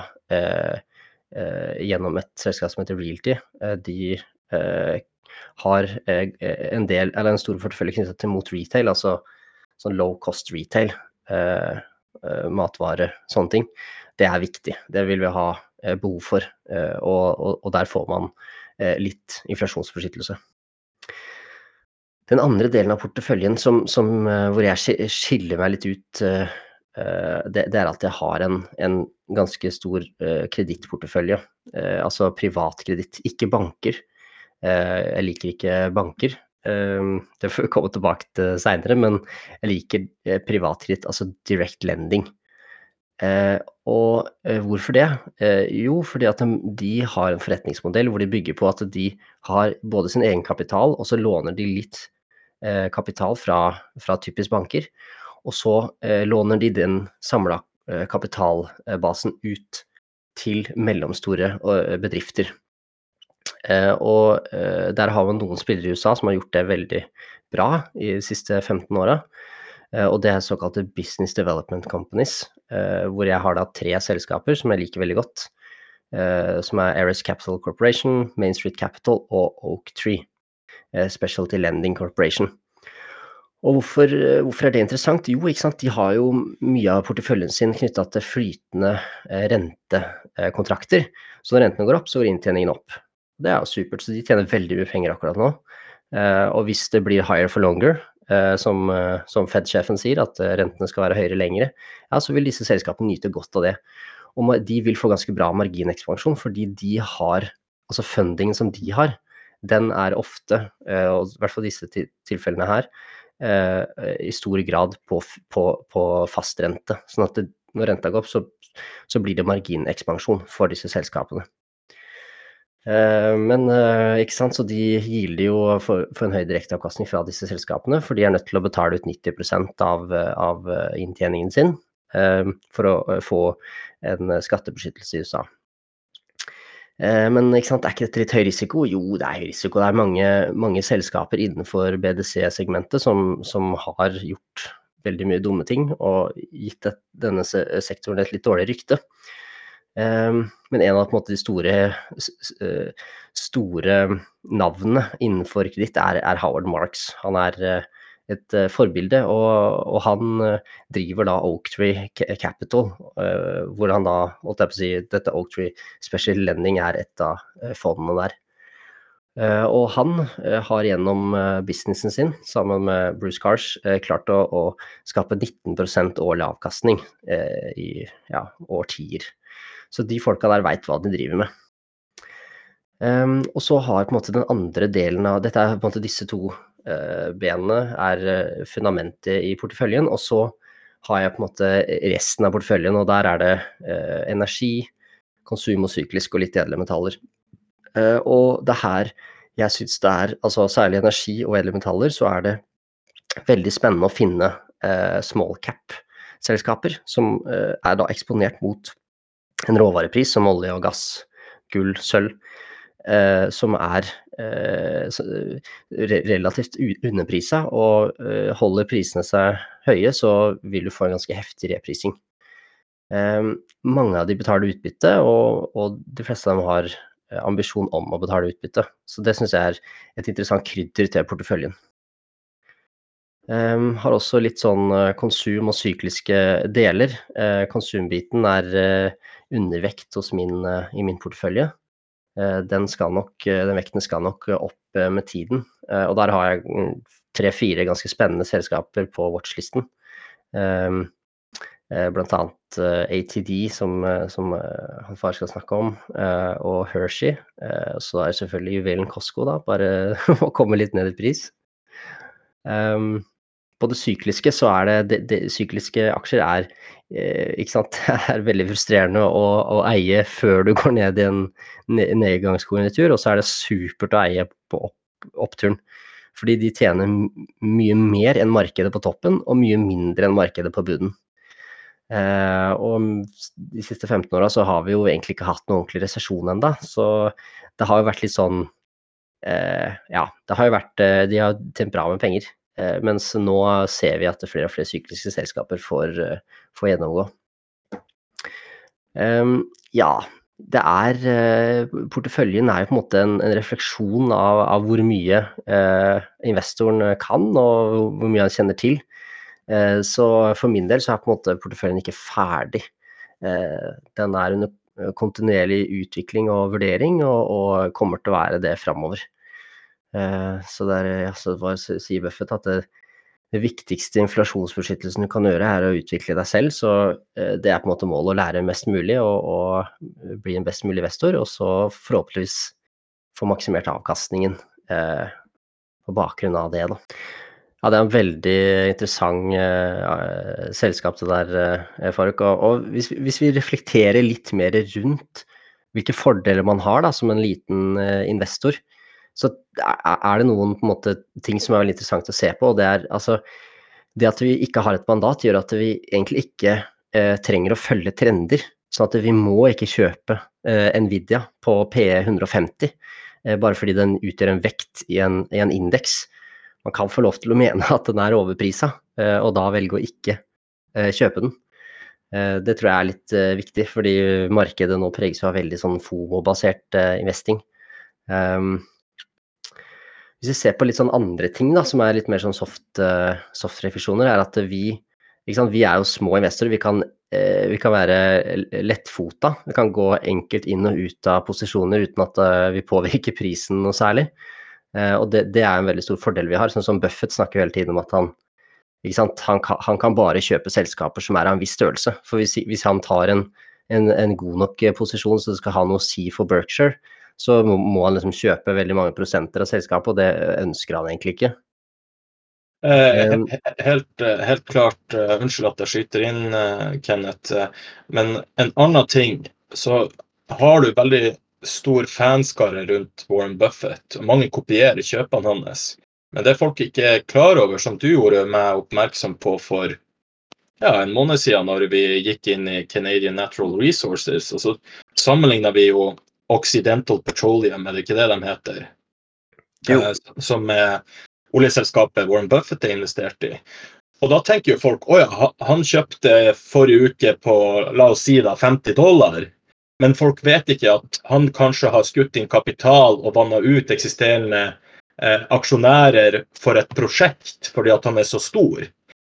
gjennom et selskap som heter Realty. de har en del, en stor portefølje knyttet til mot retail, altså sånn low cost retail. matvare, sånne ting. Det er viktig. Det vil vi ha behov for. Og, og, og der får man litt inflasjonsbeskyttelse. Den andre delen av porteføljen som, som, hvor jeg skiller meg litt ut, det, det er at jeg har en, en ganske stor kredittportefølje. Altså privatkreditt, ikke banker. Jeg liker ikke banker. Det får vi komme tilbake til seinere, men jeg liker privatkreditt, altså direct lending. Og hvorfor det? Jo, fordi at de har en forretningsmodell hvor de bygger på at de har både sin egenkapital, og så låner de litt Eh, kapital fra, fra typisk banker. Og så eh, låner de den samla eh, kapitalbasen ut til mellomstore bedrifter. Og der har man noen spillere i USA som har gjort det veldig bra i de siste 15 åra. Og det er såkalte Business Development Companies, hvor jeg har da tre selskaper som jeg liker veldig godt. Som er Ares Capital Corporation, Main Street Capital og Oak Tree. Eh, Specialty Lending Corporation. Og hvorfor, eh, hvorfor, er det interessant? Jo, ikke sant? de har jo mye av porteføljen sin knytta til flytende eh, rentekontrakter. Så når rentene går opp, så går inntjeningen opp. Det er jo supert, så de tjener veldig mye penger akkurat nå. Og hvis det blir higher for longer, som, som Fed-sjefen sier, at rentene skal være høyere lengre, ja, så vil disse selskapene nyte godt av det. Og de vil få ganske bra marginekspansjon, fordi de har, altså fundingen som de har, den er ofte, eh, og i hvert fall disse tilfellene her, eh, i stor grad på, på, på fastrente. Sånn at det, når renta går opp, så, så, blir det marginekspansjon for disse selskapene. Eh, men ikke sant, så de gilder jo for, for en høy direkteavkastning fra disse selskapene, for de er nødt til å betale ut 90% av, av inntjeningen sin for å få en skattebeskyttelse i USA. Eh, men ikke sant, er ikke dette litt høy risiko? Jo, det er høy risiko. Det er mange, mange selskaper innenfor BDC-segmentet som, som, har gjort veldig mye dumme ting og gitt denne sektoren et litt dårlig rykte. Um, men en av måte, de store, store navnene innenfor kreditt er, er, Howard Marks. Han er et uh, forbilde. Og, og han uh, driver da Oaktree Capital, uh, hvor han da, holdt jeg på å si, dette Oaktree Special Lending er et av fondene der. og han har gjennom businessen sin, sammen med Bruce Cars, klart å, å, skape 19% årlig avkastning i ja, årtier. Så de folka der veit hva de driver med. Um, og så har på en måte den andre delen av Dette er på en måte disse to Eh, benene er eh, fundamentet i porteføljen. Og så har jeg på en måte resten av porteføljen, og der er det eh, energi, konsum og syklisk og litt edle metaller. og det her jeg syns det er, altså særlig energi og edle metaller, så er det veldig spennende å finne small cap-selskaper som er da eksponert mot en råvarepris som olje og gass, gull, sølv, eh, som er eh, relativt underprisa, og eh, holder prisene seg høye, så vil du få en ganske heftig reprising. Eh, mange av de betaler utbytte, og, og, de fleste av dem har eh, ambisjon om å betale utbytte. Så det syns jeg er et interessant krydder til porteføljen. Um, har også litt sånn uh, konsum og sykliske deler. Uh, konsumbiten er uh, undervekt min, i min portefølje. Eh, den, nok, eh, den, vekten skal nok opp eh, med tiden. Og der har jeg mm, tre-fire ganske spennende selskaper på watchlisten. Blant annet ATD, som, som han far skal snakke om, og Hershey. Så er det selvfølgelig juvelen Costco, da, bare å komme litt ned i pris. Um, på det sykliske så er det, det, det Sykliske aksjer er, eh, sant, er veldig frustrerende å, å, eie før du går ned i en nedgangskonjunktur, og så er det supert å eie på opp, oppturen. Fordi de tjener mye mer enn markedet på toppen, og mye mindre enn markedet på bunnen. Eh, og de siste 15 åra så har vi jo egentlig ikke hatt noen ordentlig resesjon ennå, så det har jo vært litt sånn eh, Ja, det har jo vært eh, De har tjent bra med penger. Eh, mens nå ser vi at flere og flere sykliske selskaper får, eh, får gjennomgå. Um, ja, Det er porteføljen er jo på en måte en en refleksjon av av hvor mye investoren kan, og hvor mye han kjenner til. Så for min del så er på en måte porteføljen ikke ferdig. Den er under kontinuerlig utvikling og vurdering, og og kommer til å være det framover. Så der, ja, sier Buffett at det det viktigste inflasjonsbeskyttelsen du kan gjøre, er å utvikle deg selv. Så det er på en måte målet å lære mest mulig og og bli en best mulig investor, og så forhåpentligvis få maksimert avkastningen på bakgrunn av det da. Ja, det er en veldig interessant selskap det der, Faruk. Og og hvis hvis vi reflekterer litt mer rundt hvilke fordeler man har da som en liten investor, så er det noen måte ting som er veldig interessant å se på, og det er altså Det at vi ikke har et mandat gjør at vi egentlig ikke trenger å følge trender. Sånn at vi må ikke kjøpe Nvidia på PE 150 bare fordi den utgjør en vekt i en en indeks. Man kan få lov til å mene at den er overprisa, og da velge å ikke kjøpe den. Det tror jeg er litt viktig, fordi markedet nå preges av veldig sånn FOMO-basert investing. Hvis vi ser på litt sånn andre ting da, som er litt mer sånn soft soft refusjoner, er at vi ikke sant, vi er jo små investorer. Vi kan vi kan være lettfota. Vi kan gå enkelt inn og ut av posisjoner uten at vi påvirker prisen noe særlig. Og det det er en veldig stor fordel vi har. Sånn som Buffett snakker hele tiden om at han han kan han kan bare kjøpe selskaper som er av en viss størrelse. For hvis hvis han tar en en en god nok posisjon så det skal ha noe å si for Berkshire, så må han liksom kjøpe veldig mange prosenter av selskapet, og det ønsker han egentlig ikke. Helt helt klart, unnskyld at jeg skyter inn, Kenneth, men en annen ting, så har du veldig stor fanskare rundt Warren Buffett, og mange kopierer kjøpene hans. Men det folk ikke er klar over, som du gjorde meg oppmerksom på for, ja, en måned siden når vi gikk inn i Canadian Natural Resources, og så sammenlignet vi jo Occidental Petroleum, er det ikke det de heter? Jo. Som er oljeselskapet Warren Buffett er investert i. Og da tenker jo folk å ja, han kjøpte forrige uke på, la oss si da, 50 dollar. Men folk vet ikke at han kanskje har skutt inn kapital og vannet ut eksisterende eh, aksjonærer for et prosjekt fordi at han er så stor.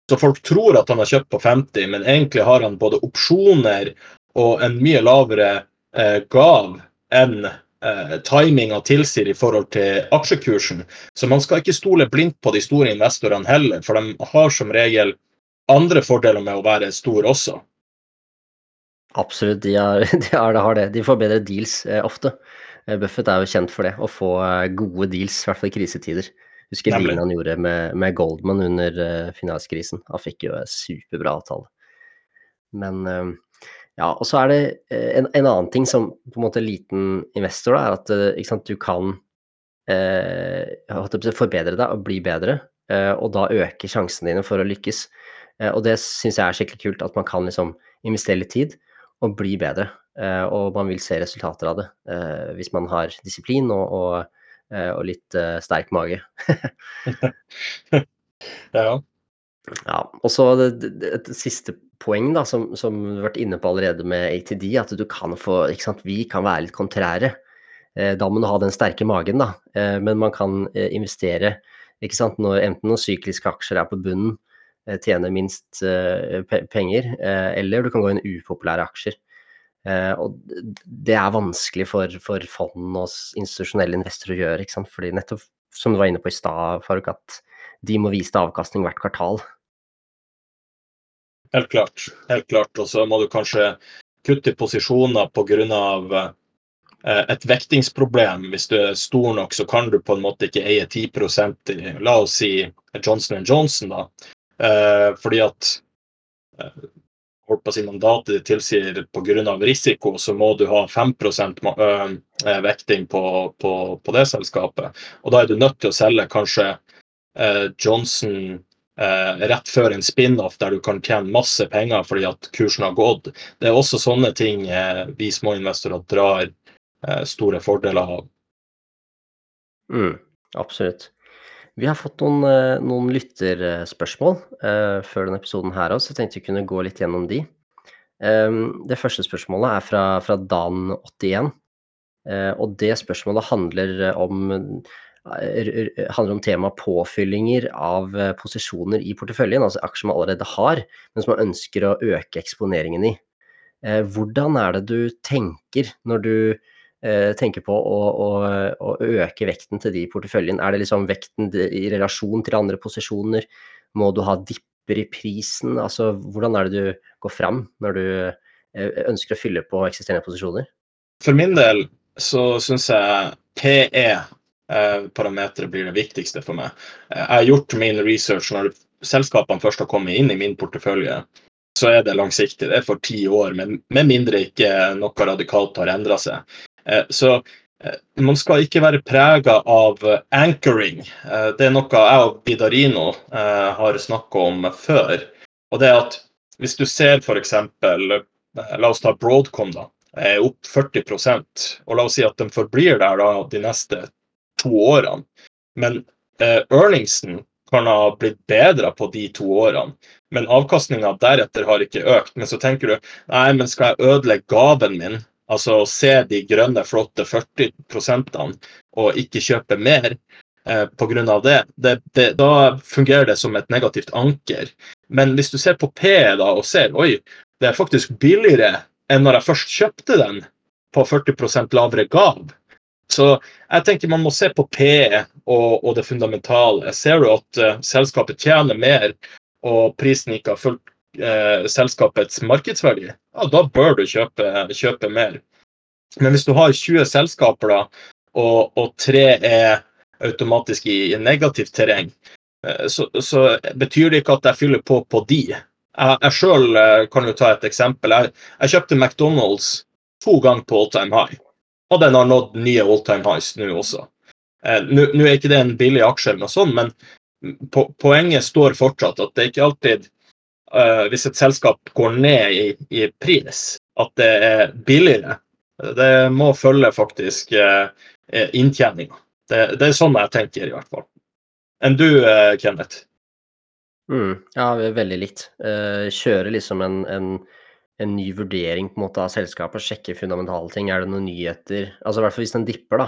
Så folk tror at han har kjøpt på 50, men egentlig har han både opsjoner og en mye lavere eh, gav enn eh, timinga tilsier i forhold til aksjekursen. Så man skal ikke stole blindt på de store investorene heller, for de har som regel andre fordeler med å være stor også. Absolutt, de har de er, det har det. De får bedre deals ofte. Buffett er jo kjent for det, å få gode deals, i hvert fall i krisetider. Husker dealen han gjorde med med Goldman under finanskrisen. Han fikk jo en superbra avtale. Men ja, og så er det en en annen ting som på en måte liten investor da, er at ikke sant, du kan si forbedre deg og bli bedre, og da øker sjansene dine for å lykkes. Og det synes jeg er skikkelig kult, at man kan liksom investere litt tid og bli bedre. Og man vil se resultater av det hvis man har disiplin og og og litt sterk mage. Ja. Ja, og så et siste poeng da, som som du har vært inne på allerede med ATD, at du kan få ikke sant, vi kan være litt kontrære. Da må du ha den sterke magen da, men man kan investere, ikke sant, når enten når sykliske aksjer er på bunnen, tjener minst penger, eller du kan gå inn upopulære aksjer. Og det er vanskelig for for fond og institusjonelle investorer å gjøre, ikke sant, fordi nettopp som du var inne på i stad, Faruk, at de må vise til avkastning hvert kvartal. Helt klart, helt klart. Og så må du kanskje kutte i posisjoner grunn av et vektingsproblem. Hvis du er stor nok, så kan du på en måte ikke eie 10 i, la oss si Johnson & Johnson da. Fordi at holdt på å si mandatet ditt tilsier av risiko, så må du ha 5% vekting på på på det selskapet. Og da er du nødt til å selge kanskje Johnson rett før en spin-off der du kan tjene masse penger fordi at kursen har gått. Det er også sånne ting vi små investorer drar store fordeler av. Absolutt. Vi har fått noen noen lytterspørsmål før denne episoden her også, så jeg tenkte vi kunne gå litt gjennom de. Eh, det første spørsmålet er fra, fra Dan81. Eh, og det spørsmålet handler om, eh, handler om temaet påfyllinger av eh, posisjoner i porteføljen, altså aksjer man allerede har, men som man ønsker å øke eksponeringen i. Hvordan er det du tenker når du tenker på å, å, å øke vekten til de i porteføljen? Er det liksom vekten i relasjon til andre posisjoner? Må du ha dipper i prisen? Altså, hvordan er det du går fram når du ønsker å fylle på eksisterende posisjoner? For min del så syns jeg PE-parameteret eh, blir det viktigste for meg. Eh, jeg har gjort min research når selskapene først har kommet inn i min portefølje. Så er det langsiktig. Det er for ti år, med mindre ikke noe radikalt har endra seg. Eh, så man skal ikke være prega av anchoring. Det er noe jeg og Bidarino har snakka om før. Og det er at hvis du ser f.eks. La oss ta Broadcom, da opp 40% og La oss si at de forblir der da de neste to årene. Men eh, earningsen kan ha blitt bedre på de to årene, men avkastninga deretter har ikke økt. Men så tenker du nei, men skal jeg ødelegge gaven min, altså se de grønne, flotte 40% og ikke kjøpe mer eh, pga. Det, det, det, da fungerer det som et negativt anker. Men hvis du ser på P da og ser oi, det er faktisk billigere enn når jeg først kjøpte den på 40% lavere gav. Så jeg tenker man må se på P og, og det fundamentale. Ser du at uh, selskapet tjener mer og prisen ikke har fulgt uh, selskapets markedsverdi, ja, da bør du kjøpe, kjøpe, mer. Men hvis du har 20 selskaper da, og, og tre er automatisk i, i negativt terreng, uh, så, så, betyr det ikke at jeg fyller på på de. Jeg, jeg sjøl kan jo ta et eksempel. Jeg, jeg kjøpte McDonald's to ganger på all time high. Og den har nådd nye all time highs nå også. Eh, nå er ikke det en billig aksje, eller noe sånt, men po poenget står fortsatt at det er ikke alltid uh, Hvis et selskap går ned i, i, pris, at det er billigere. Det må følge faktisk uh, inntjeninga. Det, det, er sånn jeg tenker, i hvert fall. Enn du, uh, Kenneth? Mm, ja, veldig likt. Uh, kjøre liksom en, en, en, ny vurdering på en måte av selskapet, sjekke fundamentale ting. Er det noen nyheter? Altså i hvert fall hvis den dipper, da.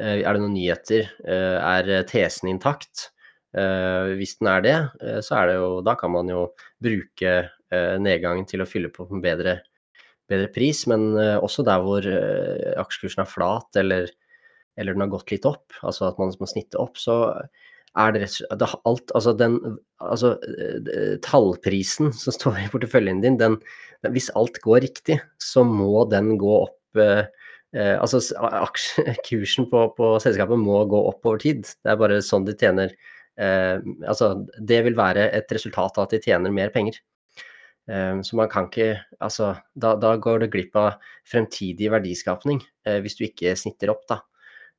Uh, er det noen nyheter? Uh, er tesen intakt? hvis den er det, så er det jo Da kan man jo bruke nedgangen til å fylle på en bedre, bedre pris, men også der hvor aksjekursen er flat eller, eller den har gått litt opp, altså at man må snitte opp, så er det rett og slett alt Altså den altså, eh, tallprisen som står i porteføljen din, den, Hvis alt går riktig, så må den gå opp eh, eh Altså kursen på, på, selskapet må gå opp over tid. Det er bare sånn de tjener eh, Altså det vil være et resultat av at de tjener mer penger. Eh, så man kan ikke Altså da, da, går det glipp av fremtidig verdiskapning eh, hvis du ikke snitter opp da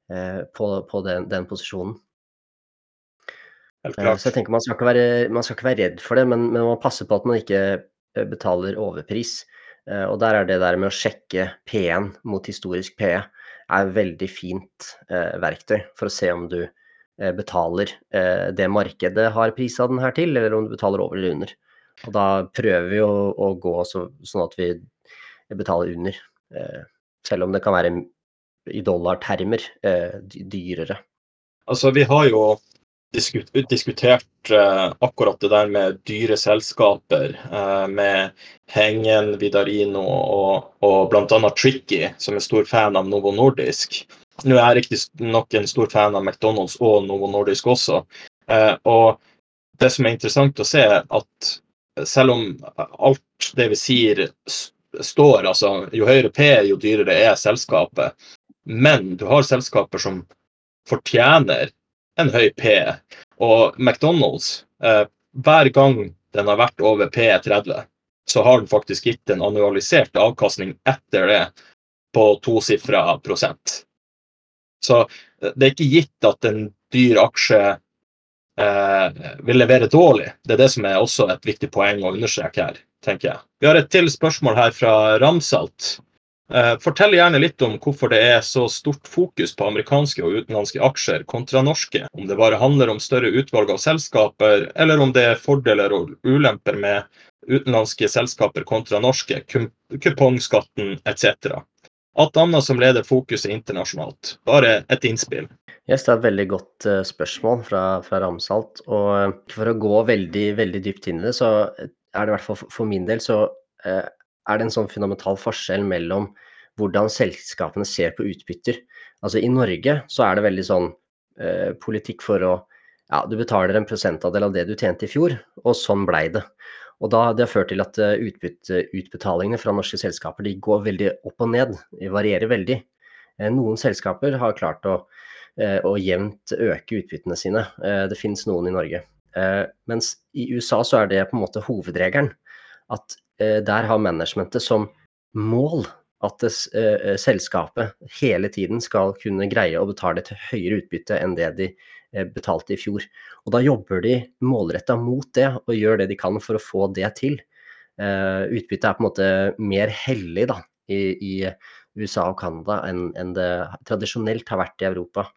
på, på den, den posisjonen. Eh, så jeg tenker man skal ikke være, skal ikke være redd for det, men, men, man må passe på at man ikke eh, betaler overpris. Eh, og der er det der med å sjekke P1 mot historisk PE er et veldig fint verktøy for å se om du betaler det markedet har prisa den her til, eller om du betaler over eller under. Og da prøver vi å, å gå så, sånn at vi betaler under. Selv om det kan være i dollartermer dyrere. Altså, vi har jo diskutert uh, akkurat det der med dyre selskaper, uh, med Hengen, Vidarino og, og bl.a. Tricky, som er stor fan av Novo Nordisk. Nå er jeg nok en stor fan av McDonald's og Novo Nordisk også. Uh, og det som er interessant å se, er at selv om alt det vi sier står, altså jo høyere P, jo dyrere er selskapet, men du har selskaper som fortjener en høy P. Og McDonald's, eh, hver gang den har vært over P30, så har den faktisk gitt en annualisert avkastning etter det på tosifra prosent. Så eh, det er ikke gitt at en dyr aksje eh, vil levere dårlig. Det er det som er også et viktig poeng å understreke her, tenker jeg. Vi har et til spørsmål her fra Ramsalt. Eh, fortell gjerne litt om hvorfor det er så stort fokus på amerikanske og utenlandske aksjer kontra norske. Om det bare handler om større utvalg av selskaper, eller om det er fordeler og ulemper med utenlandske selskaper kontra norske, kupongskatten etc. Alt annet som leder fokuset internasjonalt. Bare et innspill. Yes, det er et veldig godt uh, spørsmål fra, fra, Ramsalt. Og uh, for å gå veldig, veldig dypt inn i det, så er det i hvert fall for, min del så er det en sånn fundamental forskjell mellom hvordan selskapene ser på utbytter. Altså I Norge så er det veldig sånn eh, politikk for å Ja, du betaler en prosentandel av det du tjente i fjor, og sånn blei det. Og da, Det har ført til at utbytteutbetalingene utbetalingene fra norske selskaper de går veldig opp og ned. De varierer veldig. Eh, noen selskaper har klart å, eh, å jevnt øke utbyttene sine. Eh, det finnes noen i Norge. Eh, mens i USA så er det på en måte hovedregelen. At Eh, der har managementet som mål at det, eh, selskapet hele tiden skal kunne greie å betale et høyere utbytte enn det de eh, betalte i fjor. Og da jobber de målretta mot det og gjør det de kan for å få det til. Eh, utbyttet er på en måte mer hellig da, i, i USA og Canada enn, enn det tradisjonelt har vært i Europa.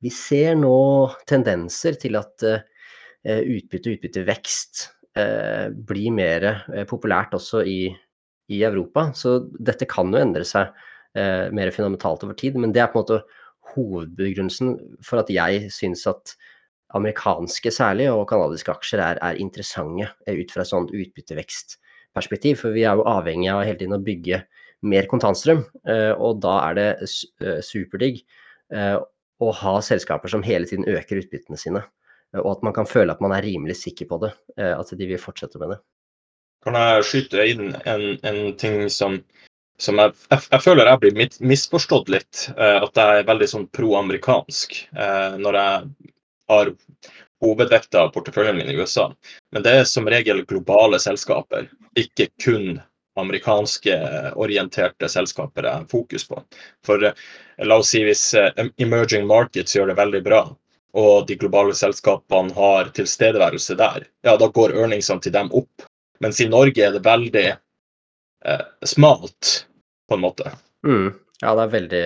Vi ser nå tendenser til at utbytte og utbyttevekst eh, bli mer eh, populært også i, i, Europa. Så dette kan jo endre seg eh, mer fundamentalt over tid. Men det er på en måte hovedbegrunnelsen for at jeg syns at amerikanske særlig, og canadiske aksjer er, er interessante eh, ut fra et sånt utbyttevekstperspektiv. For vi er jo avhengig av hele tiden å bygge mer kontantstrøm, eh, og da er det eh, superdigg å ha selskaper som hele tiden øker utbyttene sine og at man kan føle at man er rimelig sikker på det, eh, at de vil fortsette med det. Kan jeg skyte inn en, en ting som, som jeg, jeg, jeg, føler jeg blir misforstått litt? Eh, at jeg er veldig sånn pro-amerikansk eh, når jeg har hovedvekta av porteføljen min i USA. Men det er som regel globale selskaper, ikke kun amerikanske orienterte selskaper jeg fokus på. For la oss si hvis emerging markets gjør det veldig bra, og de globale selskapene har tilstedeværelse der, ja, da går earningsene til dem opp. Mens i Norge er det veldig eh, smalt, på en måte. Mm. Ja, det er veldig,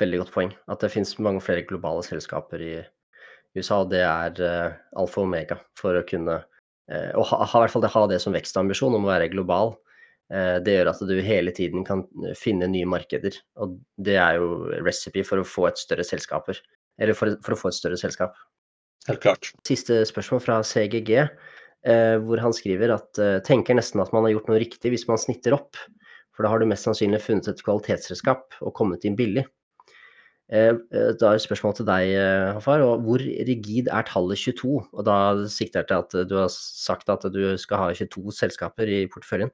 veldig godt poeng. At det finnes mange flere globale selskaper i USA. og Det er eh, alfa og omega for å kunne eh, Og ha, ha, i hvert fall det, ha det som vekstambisjon om å være global. Uh, det gjør at du hele tiden kan finne nye markeder. Og det er jo recipe for å få et større selskaper. Eller for, for, å få et større selskap. Helt klart. Siste spørsmål fra CGG, eh, hvor han skriver at eh, tenker nesten at man har gjort noe riktig hvis man snitter opp. For da har du mest sannsynlig funnet et kvalitetsselskap og kommet inn billig. Eh, da er spørsmålet til deg, Hafar. Hvor rigid er tallet 22? Og da sikter jeg til at du har sagt at du skal ha 22 selskaper i porteføljen.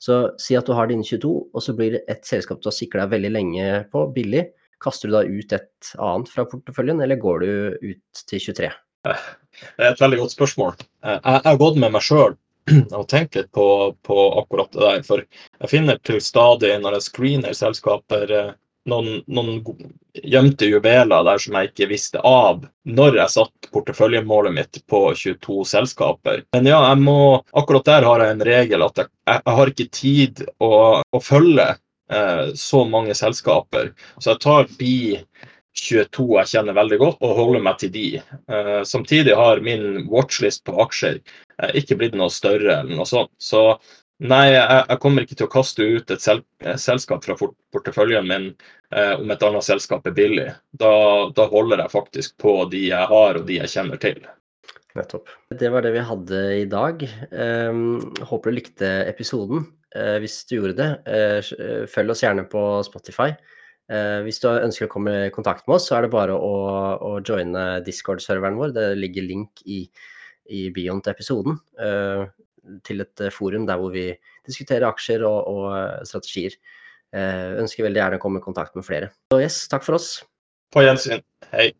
Så si at du har dine 22, og så blir det et selskap du har sikla veldig lenge på, billig. Kaster du da ut et annet fra porteføljen, eller går du ut til 23? Det er et veldig godt spørsmål. Jeg har gått med meg sjøl og tenkt litt på, på, akkurat det der. For jeg finner til stadig når jeg screener selskaper, eh, noen, noen gjemte juveler der som jeg ikke visste av når jeg satt porteføljemålet mitt på 22 selskaper. Men ja, jeg må, akkurat der har jeg en regel at jeg, jeg har ikke tid å, å følge Eh, så mange selskaper. Så jeg tar de 22 jeg kjenner veldig godt, og holder meg til de. Eh, samtidig har min watchlist på aksjer eh, ikke blitt noe større eller noe sånt. Så nei, jeg, kommer ikke til å kaste ut et selskap fra porteføljen min om et annet selskap er billig. Da, da holder jeg faktisk på de jeg har og de jeg kjenner til. Nettopp. Det var det vi hadde i dag. Um, håper du likte episoden. Eh, hvis du gjorde det, eh, eh, følg oss gjerne på Spotify. Hvis du ønsker å komme i kontakt med oss, så er det bare å, å joine Discord-serveren vår. Det ligger link i, i bioen til episoden til et forum der hvor vi diskuterer aksjer og, og strategier. ønsker veldig gjerne å komme i kontakt med flere. Så yes, takk for oss. På gjensyn. Hei.